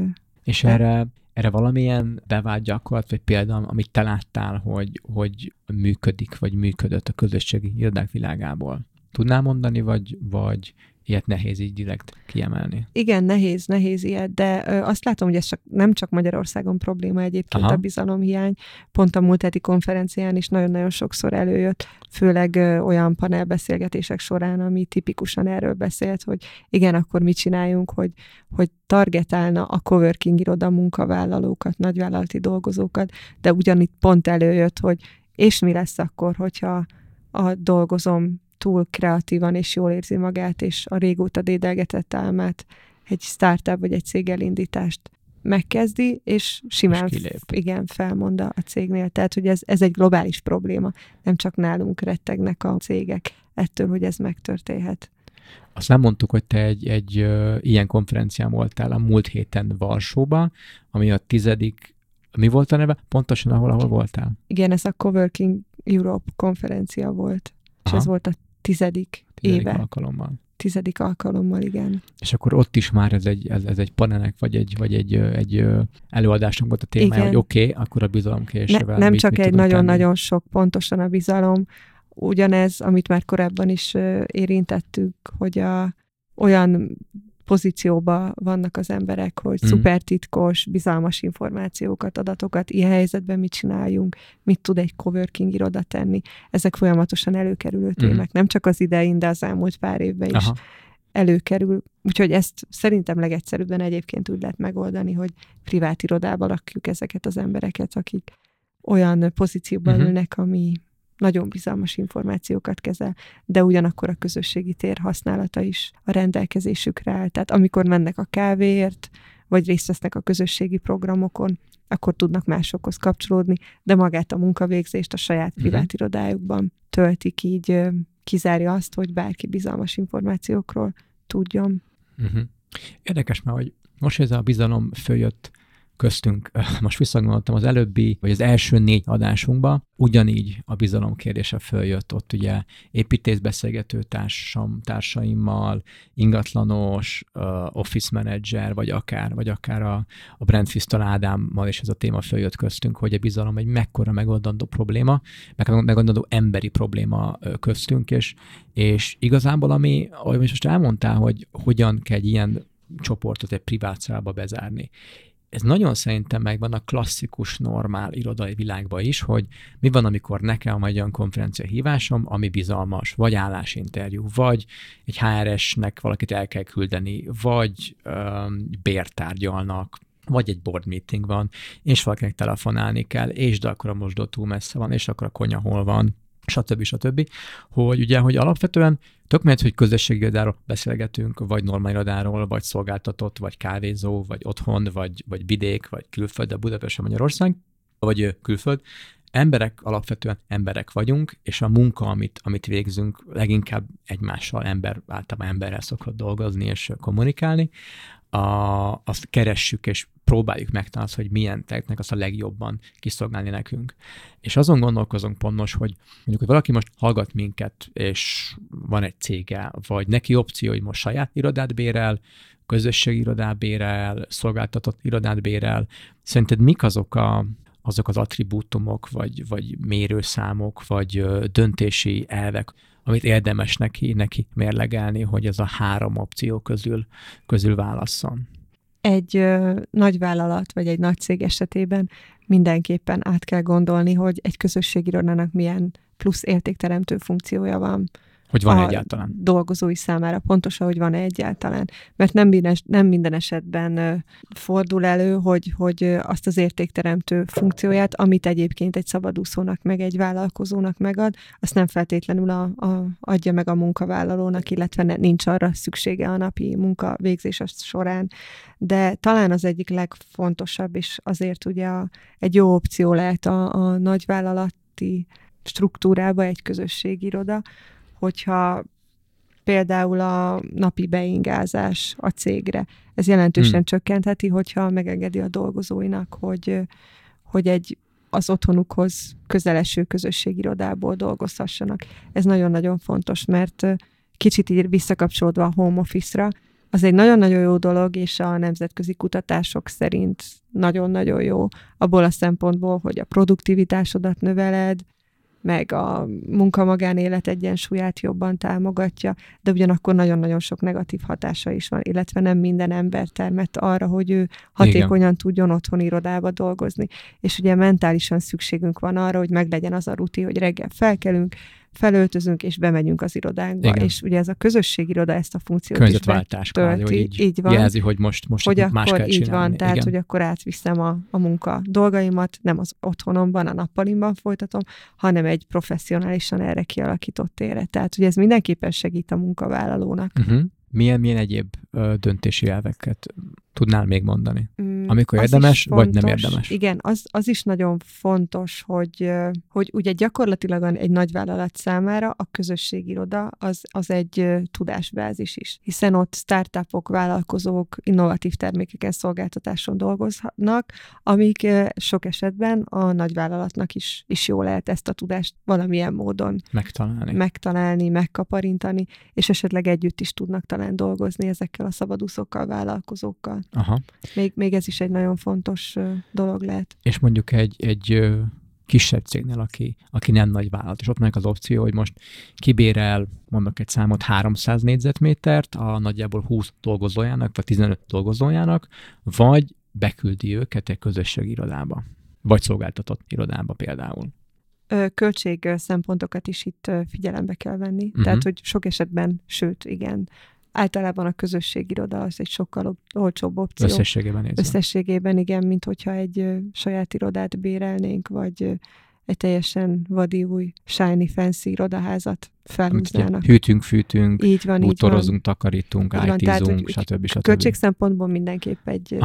És erre, erre valamilyen bevált gyakorlat, vagy például, amit te láttál, hogy, hogy működik, vagy működött a közösségi irodák világából? Tudnál mondani, vagy, vagy ilyet nehéz így direkt kiemelni. Igen, nehéz, nehéz ilyet, de ö, azt látom, hogy ez csak, nem csak Magyarországon probléma egyébként Aha. a bizalomhiány. Pont a múlt heti konferencián is nagyon-nagyon sokszor előjött, főleg ö, olyan panelbeszélgetések során, ami tipikusan erről beszélt, hogy igen, akkor mit csináljunk, hogy, hogy targetálna a coworking iroda munkavállalókat, nagyvállalati dolgozókat, de ugyanitt pont előjött, hogy és mi lesz akkor, hogyha a dolgozom túl kreatívan és jól érzi magát, és a régóta dédelgetett álmát egy startup vagy egy cég elindítást megkezdi, és simán és igen, felmond a cégnél. Tehát, hogy ez, ez egy globális probléma. Nem csak nálunk rettegnek a cégek ettől, hogy ez megtörténhet. Azt nem mondtuk, hogy te egy, egy ö, ilyen konferencián voltál a múlt héten Varsóba, ami a tizedik, mi volt a neve? Pontosan ahol, ahol voltál? Igen, ez a Coworking Europe konferencia volt. Aha. És ez volt a tizedik, tizedik éve. alkalommal. Tizedik alkalommal, igen. És akkor ott is már ez egy, ez, ez egy panelek, vagy egy, vagy egy, egy előadásnak volt a témája, igen. hogy oké, okay, akkor a bizalom Ne, nem mit, csak mit egy nagyon-nagyon sok, pontosan a bizalom. Ugyanez, amit már korábban is érintettük, hogy a, olyan pozícióba vannak az emberek, hogy mm. szupertitkos, bizalmas információkat, adatokat, ilyen helyzetben mit csináljunk, mit tud egy coworking iroda tenni. Ezek folyamatosan előkerülő mhm. témák, mm. nem csak az idején, de az elmúlt pár évben is Aha. előkerül. Úgyhogy ezt szerintem legegyszerűbben egyébként úgy lehet megoldani, hogy privát irodába lakjuk ezeket az embereket, akik olyan pozícióban mm-hmm. ülnek, ami nagyon bizalmas információkat kezel, de ugyanakkor a közösségi tér használata is a rendelkezésükre áll. Tehát amikor mennek a kávéért, vagy részt vesznek a közösségi programokon, akkor tudnak másokhoz kapcsolódni, de magát a munkavégzést a saját privát uh-huh. irodájukban töltik, így kizárja azt, hogy bárki bizalmas információkról tudjon. Uh-huh. Érdekes, mert hogy most ez a bizalom följött köztünk, most visszagondoltam az előbbi, vagy az első négy adásunkba, ugyanígy a bizalom kérdése följött. Ott ugye építészbeszélgető társam, társaimmal, ingatlanos, office manager, vagy akár, vagy akár a, a Brent Fistal Ádámmal is ez a téma följött köztünk, hogy a bizalom egy mekkora megoldandó probléma, meg megoldandó emberi probléma köztünk, és, és igazából ami, ahogy most elmondtál, hogy hogyan kell egy ilyen csoportot egy privát szállba bezárni ez nagyon szerintem megvan a klasszikus, normál irodai világban is, hogy mi van, amikor nekem van egy olyan konferencia hívásom, ami bizalmas, vagy állásinterjú, vagy egy HRS-nek valakit el kell küldeni, vagy um, bértárgyalnak, vagy egy board meeting van, és valakinek telefonálni kell, és de akkor a mosdó túl messze van, és akkor a konya hol van, stb. stb. Hogy ugye, hogy alapvetően tök mert, hogy közösségi irodáról beszélgetünk, vagy normál irodáról, vagy szolgáltatott, vagy kávézó, vagy otthon, vagy, vagy vidék, vagy külföld, de Budapest, Magyarország, vagy külföld, emberek alapvetően emberek vagyunk, és a munka, amit, amit végzünk, leginkább egymással ember, általában emberrel szokott dolgozni és kommunikálni, a, azt keressük és próbáljuk megtalálni, hogy milyen technek azt a legjobban kiszolgálni nekünk. És azon gondolkozunk pont hogy mondjuk, hogy valaki most hallgat minket, és van egy cége, vagy neki opció, hogy most saját irodát bérel, közösségi irodát bérel, szolgáltatott irodát bérel. Szerinted mik azok a, azok az attribútumok, vagy, vagy mérőszámok, vagy döntési elvek, amit érdemes neki, neki mérlegelni, hogy ez a három opció közül, közül válasszon? Egy ö, nagy vállalat, vagy egy nagy cég esetében mindenképpen át kell gondolni, hogy egy közösségirodának milyen plusz értékteremtő funkciója van hogy van egyáltalán. dolgozói számára, pontosan, hogy van-e egyáltalán. Mert nem minden, nem minden esetben fordul elő, hogy, hogy azt az értékteremtő funkcióját, amit egyébként egy szabadúszónak, meg egy vállalkozónak megad, azt nem feltétlenül a, a, adja meg a munkavállalónak, illetve ne, nincs arra szüksége a napi munka végzés során. De talán az egyik legfontosabb, és azért ugye a, egy jó opció lehet a, a nagyvállalati struktúrába egy közösségiroda, hogyha például a napi beingázás a cégre. Ez jelentősen hmm. csökkentheti, hogyha megengedi a dolgozóinak, hogy, hogy egy az otthonukhoz közeleső közösségirodából dolgozhassanak. Ez nagyon-nagyon fontos, mert kicsit így visszakapcsolódva a home office-ra, az egy nagyon-nagyon jó dolog, és a nemzetközi kutatások szerint nagyon-nagyon jó abból a szempontból, hogy a produktivitásodat növeled, meg a munka-magánélet egyensúlyát jobban támogatja, de ugyanakkor nagyon-nagyon sok negatív hatása is van, illetve nem minden ember termett arra, hogy ő hatékonyan Igen. tudjon otthon irodába dolgozni. És ugye mentálisan szükségünk van arra, hogy meglegyen az a ruti, hogy reggel felkelünk, felöltözünk, és bemegyünk az irodánkba. Igen. És ugye ez a közösségiroda ezt a funkciót is betölti. hogy így, így van. jelzi, hogy most, most hogy más akkor kell így csinálni. van, tehát Igen. hogy akkor átviszem a, a munka dolgaimat, nem az otthonomban, a nappalimban folytatom, hanem egy professzionálisan erre kialakított élet. Tehát, hogy ez mindenképpen segít a munkavállalónak. Uh-huh. Milyen, milyen egyéb döntési elveket tudnál még mondani? Mm, Amikor érdemes, vagy nem érdemes? Igen, az, az is nagyon fontos, hogy, hogy ugye gyakorlatilag egy nagyvállalat számára a közösségiroda az, az egy tudásbázis is, hiszen ott startupok, vállalkozók innovatív termékeken, szolgáltatáson dolgoznak, amik sok esetben a nagyvállalatnak is, is jó lehet ezt a tudást valamilyen módon megtalálni, megtalálni megkaparintani, és esetleg együtt is tudnak talán dolgozni ezekkel a szabadúszokkal, vállalkozókkal. Aha. Még, még ez is egy nagyon fontos dolog lehet. És mondjuk egy, egy kisebb cégnél, aki, aki nem nagy vállalat, és ott meg az opció, hogy most kibérel, mondok egy számot, 300 négyzetmétert a nagyjából 20 dolgozójának, vagy 15 dolgozójának, vagy beküldi őket egy közösségi irodába, vagy szolgáltatott irodába például költség szempontokat is itt figyelembe kell venni. Uh-huh. Tehát, hogy sok esetben, sőt, igen, általában a közösségiroda az egy sokkal olcsóbb opció. Összességében nézve. Összességében igen, mint hogyha egy saját irodát bérelnénk, vagy egy teljesen vadi új, shiny, fancy irodaházat felhúznának. Hűtünk, fűtünk, így van, bútorozunk, így van. takarítunk, így IT-zunk, stb. stb. Költség szempontból mindenképp egy,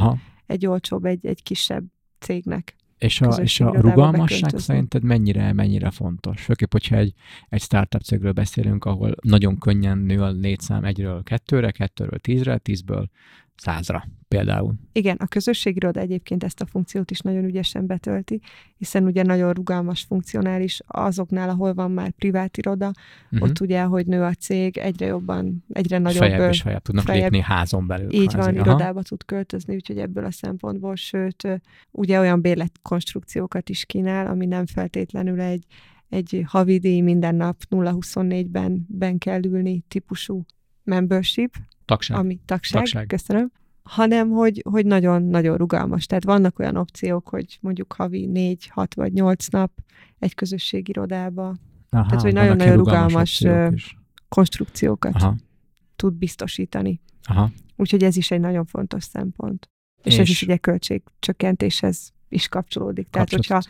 egy olcsóbb, egy, egy kisebb cégnek. És a, és a rugalmasság szerinted mennyire, mennyire fontos? Főképp, hogyha egy, egy startup cégről beszélünk, ahol nagyon könnyen nő a létszám egyről kettőre, kettőről tízre, tízből százra például. Igen, a közösségiroda egyébként ezt a funkciót is nagyon ügyesen betölti, hiszen ugye nagyon rugalmas, funkcionális azoknál, ahol van már privát iroda, uh-huh. ott ugye, hogy nő a cég, egyre jobban, egyre nagyobb... Fejebb és fejebb tudnak fejebb, lépni házon belül. Így kvázi. van, Aha. irodába tud költözni, úgyhogy ebből a szempontból, sőt, ugye olyan bérletkonstrukciókat is kínál, ami nem feltétlenül egy, egy havidíj minden nap 0-24-ben ben kell ülni típusú membership, Tagság. Ami tagság, tagság. köszönöm. Hanem, hogy, hogy nagyon-nagyon rugalmas. Tehát vannak olyan opciók, hogy mondjuk havi négy, hat vagy nyolc nap egy közösségirodába. Aha, Tehát, hogy nagyon-nagyon rugalmas, rugalmas konstrukciókat Aha. tud biztosítani. Aha. Úgyhogy ez is egy nagyon fontos szempont. És, és ez is ugye költségcsökkentéshez is kapcsolódik. Tehát, hogyha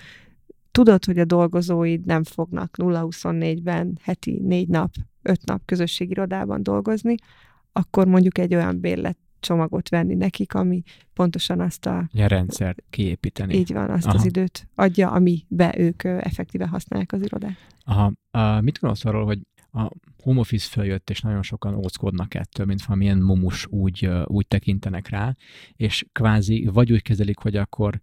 tudod, hogy a dolgozóid nem fognak 0-24-ben heti négy nap, öt nap közösségirodában dolgozni, akkor mondjuk egy olyan bérlet csomagot venni nekik, ami pontosan azt a... A rendszer kiépíteni. Így van, azt Aha. az időt adja, amibe ők effektíve használják az irodát. Aha. Uh, mit gondolsz arról, hogy a home office följött, és nagyon sokan óckodnak ettől, mint valamilyen mumus úgy, úgy tekintenek rá, és kvázi vagy úgy kezelik, hogy akkor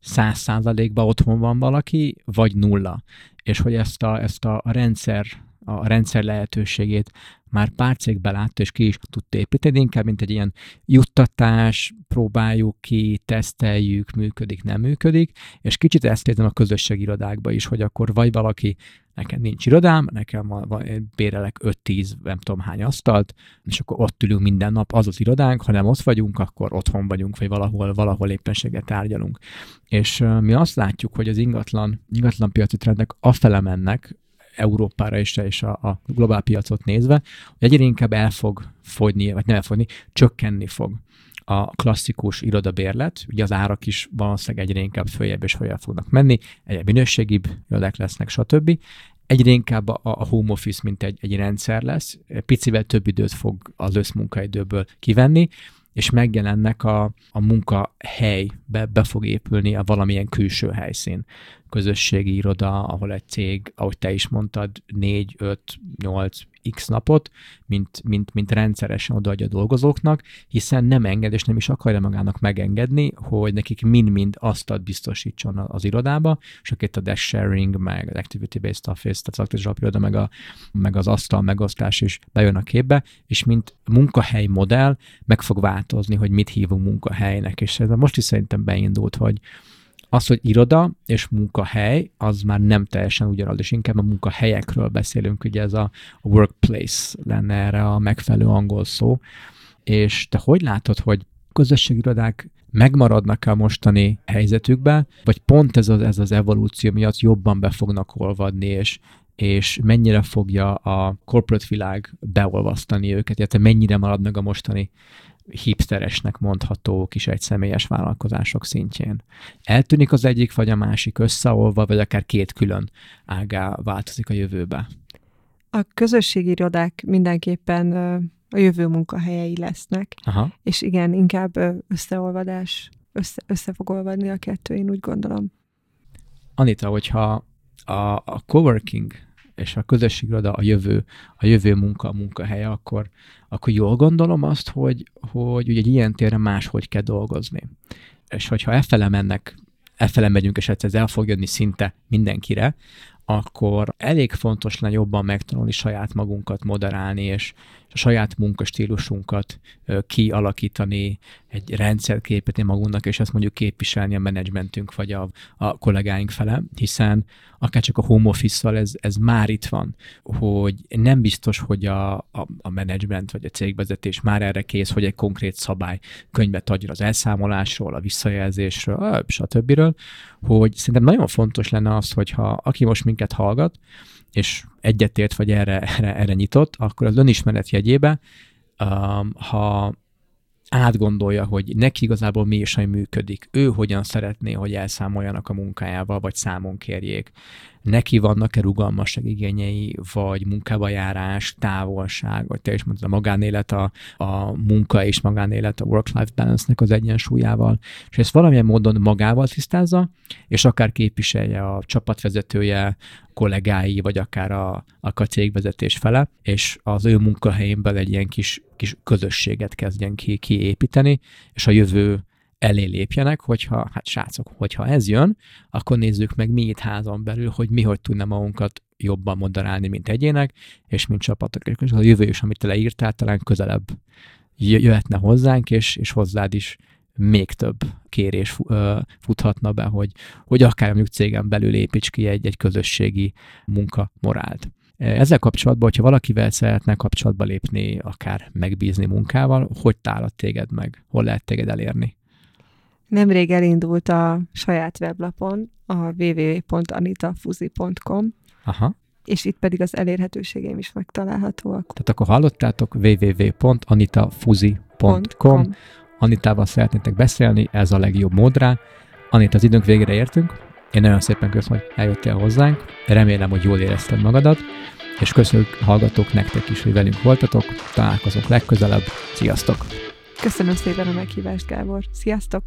száz százalékban otthon van valaki, vagy nulla. És hogy ezt a, ezt a rendszer a rendszer lehetőségét már pár cég belátta, és ki is tudta építeni, inkább mint egy ilyen juttatás, próbáljuk ki, teszteljük, működik, nem működik, és kicsit ezt érzem a közösségi irodákba is, hogy akkor vagy valaki, nekem nincs irodám, nekem van, van, bérelek 5-10, nem tudom hány asztalt, és akkor ott ülünk minden nap, az az irodánk, ha nem ott vagyunk, akkor otthon vagyunk, vagy valahol, valahol éppenséget tárgyalunk. És mi azt látjuk, hogy az ingatlan, ingatlan piaci trendek afele mennek, Európára is, és a, a globál piacot nézve, hogy egyre inkább el fog fogyni, vagy nem elfogyni, csökkenni fog a klasszikus irodabérlet, ugye az árak is valószínűleg egyre inkább följebb és följebb fognak menni, egyre minőségibb irodák lesznek, stb. Egyre inkább a, a home office, mint egy, egy rendszer lesz, picivel több időt fog az összmunkaidőből kivenni, és megjelennek a, a munkahely, be, be fog épülni a valamilyen külső helyszín. Közösségi iroda, ahol egy cég, ahogy te is mondtad, 4, 5, 8, x napot, mint, mint, mint rendszeresen odaadja a dolgozóknak, hiszen nem enged és nem is akarja magának megengedni, hogy nekik mind-mind azt biztosítson az irodába, és akkor itt a dash sharing, meg az activity-based office, tehát az aktív iroda, meg, a, meg az asztal megosztás is bejön a képbe, és mint munkahely modell meg fog változni, hogy mit hívunk munkahelynek, és ez most is szerintem beindult, hogy az, hogy iroda és munkahely, az már nem teljesen ugyanaz, és inkább a munkahelyekről beszélünk, ugye ez a workplace lenne erre a megfelelő angol szó. És te hogy látod, hogy közösségi irodák megmaradnak-e a mostani helyzetükbe, vagy pont ez az, ez az evolúció miatt jobban be fognak olvadni, és, és mennyire fogja a corporate világ beolvasztani őket, illetve mennyire marad meg a mostani hipsteresnek mondható kis egyszemélyes vállalkozások szintjén. Eltűnik az egyik vagy a másik összeolva, vagy akár két külön ágá változik a jövőbe? A közösségi irodák mindenképpen a jövő munkahelyei lesznek, Aha. és igen, inkább összeolvadás, össze, össze fog olvadni a kettő, én úgy gondolom. Anita, hogyha a, a coworking és a közösségiroda a jövő, a jövő munka, a munkahelye, akkor, akkor jól gondolom azt, hogy, hogy ugye egy ilyen téren máshogy kell dolgozni. És hogyha efele mennek, efele megyünk, és ez el fog jönni szinte mindenkire, akkor elég fontos lenne jobban megtanulni saját magunkat moderálni, és a saját munkastílusunkat kialakítani, egy rendszert képíteni magunknak, és ezt mondjuk képviselni a menedzsmentünk vagy a, a kollégáink fele, hiszen akár csak a home office ez, ez már itt van, hogy nem biztos, hogy a, a, a menedzsment vagy a cégvezetés már erre kész, hogy egy konkrét szabály könyvet adjon az elszámolásról, a visszajelzésről, stb. hogy szerintem nagyon fontos lenne az, hogyha aki most minket hallgat, és egyetért vagy erre, erre, erre nyitott, akkor az önismeret jegyébe, um, ha átgondolja, hogy neki igazából mi is, ami működik, ő hogyan szeretné, hogy elszámoljanak a munkájával, vagy számon kérjék, neki vannak-e rugalmasság igényei, vagy munkába járás, távolság, vagy te is mondtad, a magánélet, a, a munka és magánélet, a work-life balance-nek az egyensúlyával, és ezt valamilyen módon magával tisztázza, és akár képviselje a csapatvezetője, kollégái, vagy akár a, a cégvezetés fele, és az ő munkahelyénből egy ilyen kis, kis közösséget kezdjen ki, kiépíteni, és a jövő elé lépjenek, hogyha, hát srácok, hogyha ez jön, akkor nézzük meg mi itt házon belül, hogy mi hogy tudna magunkat jobban moderálni, mint egyének, és mint csapatok. És a jövő is, amit te leírtál, talán közelebb jöhetne hozzánk, és, és hozzád is még több kérés futhatna be, hogy, hogy akár mondjuk cégen belül építs ki egy, egy közösségi munkamorált. Ezzel kapcsolatban, hogyha valakivel szeretne kapcsolatba lépni, akár megbízni munkával, hogy tálat téged meg? Hol lehet téged elérni? Nemrég elindult a saját weblapon, a www.anitafuzi.com, Aha. és itt pedig az elérhetőségeim is megtalálhatóak. Tehát akkor hallottátok www.anitafuzi.com Anitával szeretnétek beszélni, ez a legjobb mód rá. Anita, az időnk végére értünk. Én nagyon szépen köszönöm, hogy eljöttél hozzánk. Remélem, hogy jól érezted magadat, és köszönjük hallgatók nektek is, hogy velünk voltatok. Találkozunk legközelebb. Sziasztok! Köszönöm szépen a meghívást, Gábor. Sziasztok!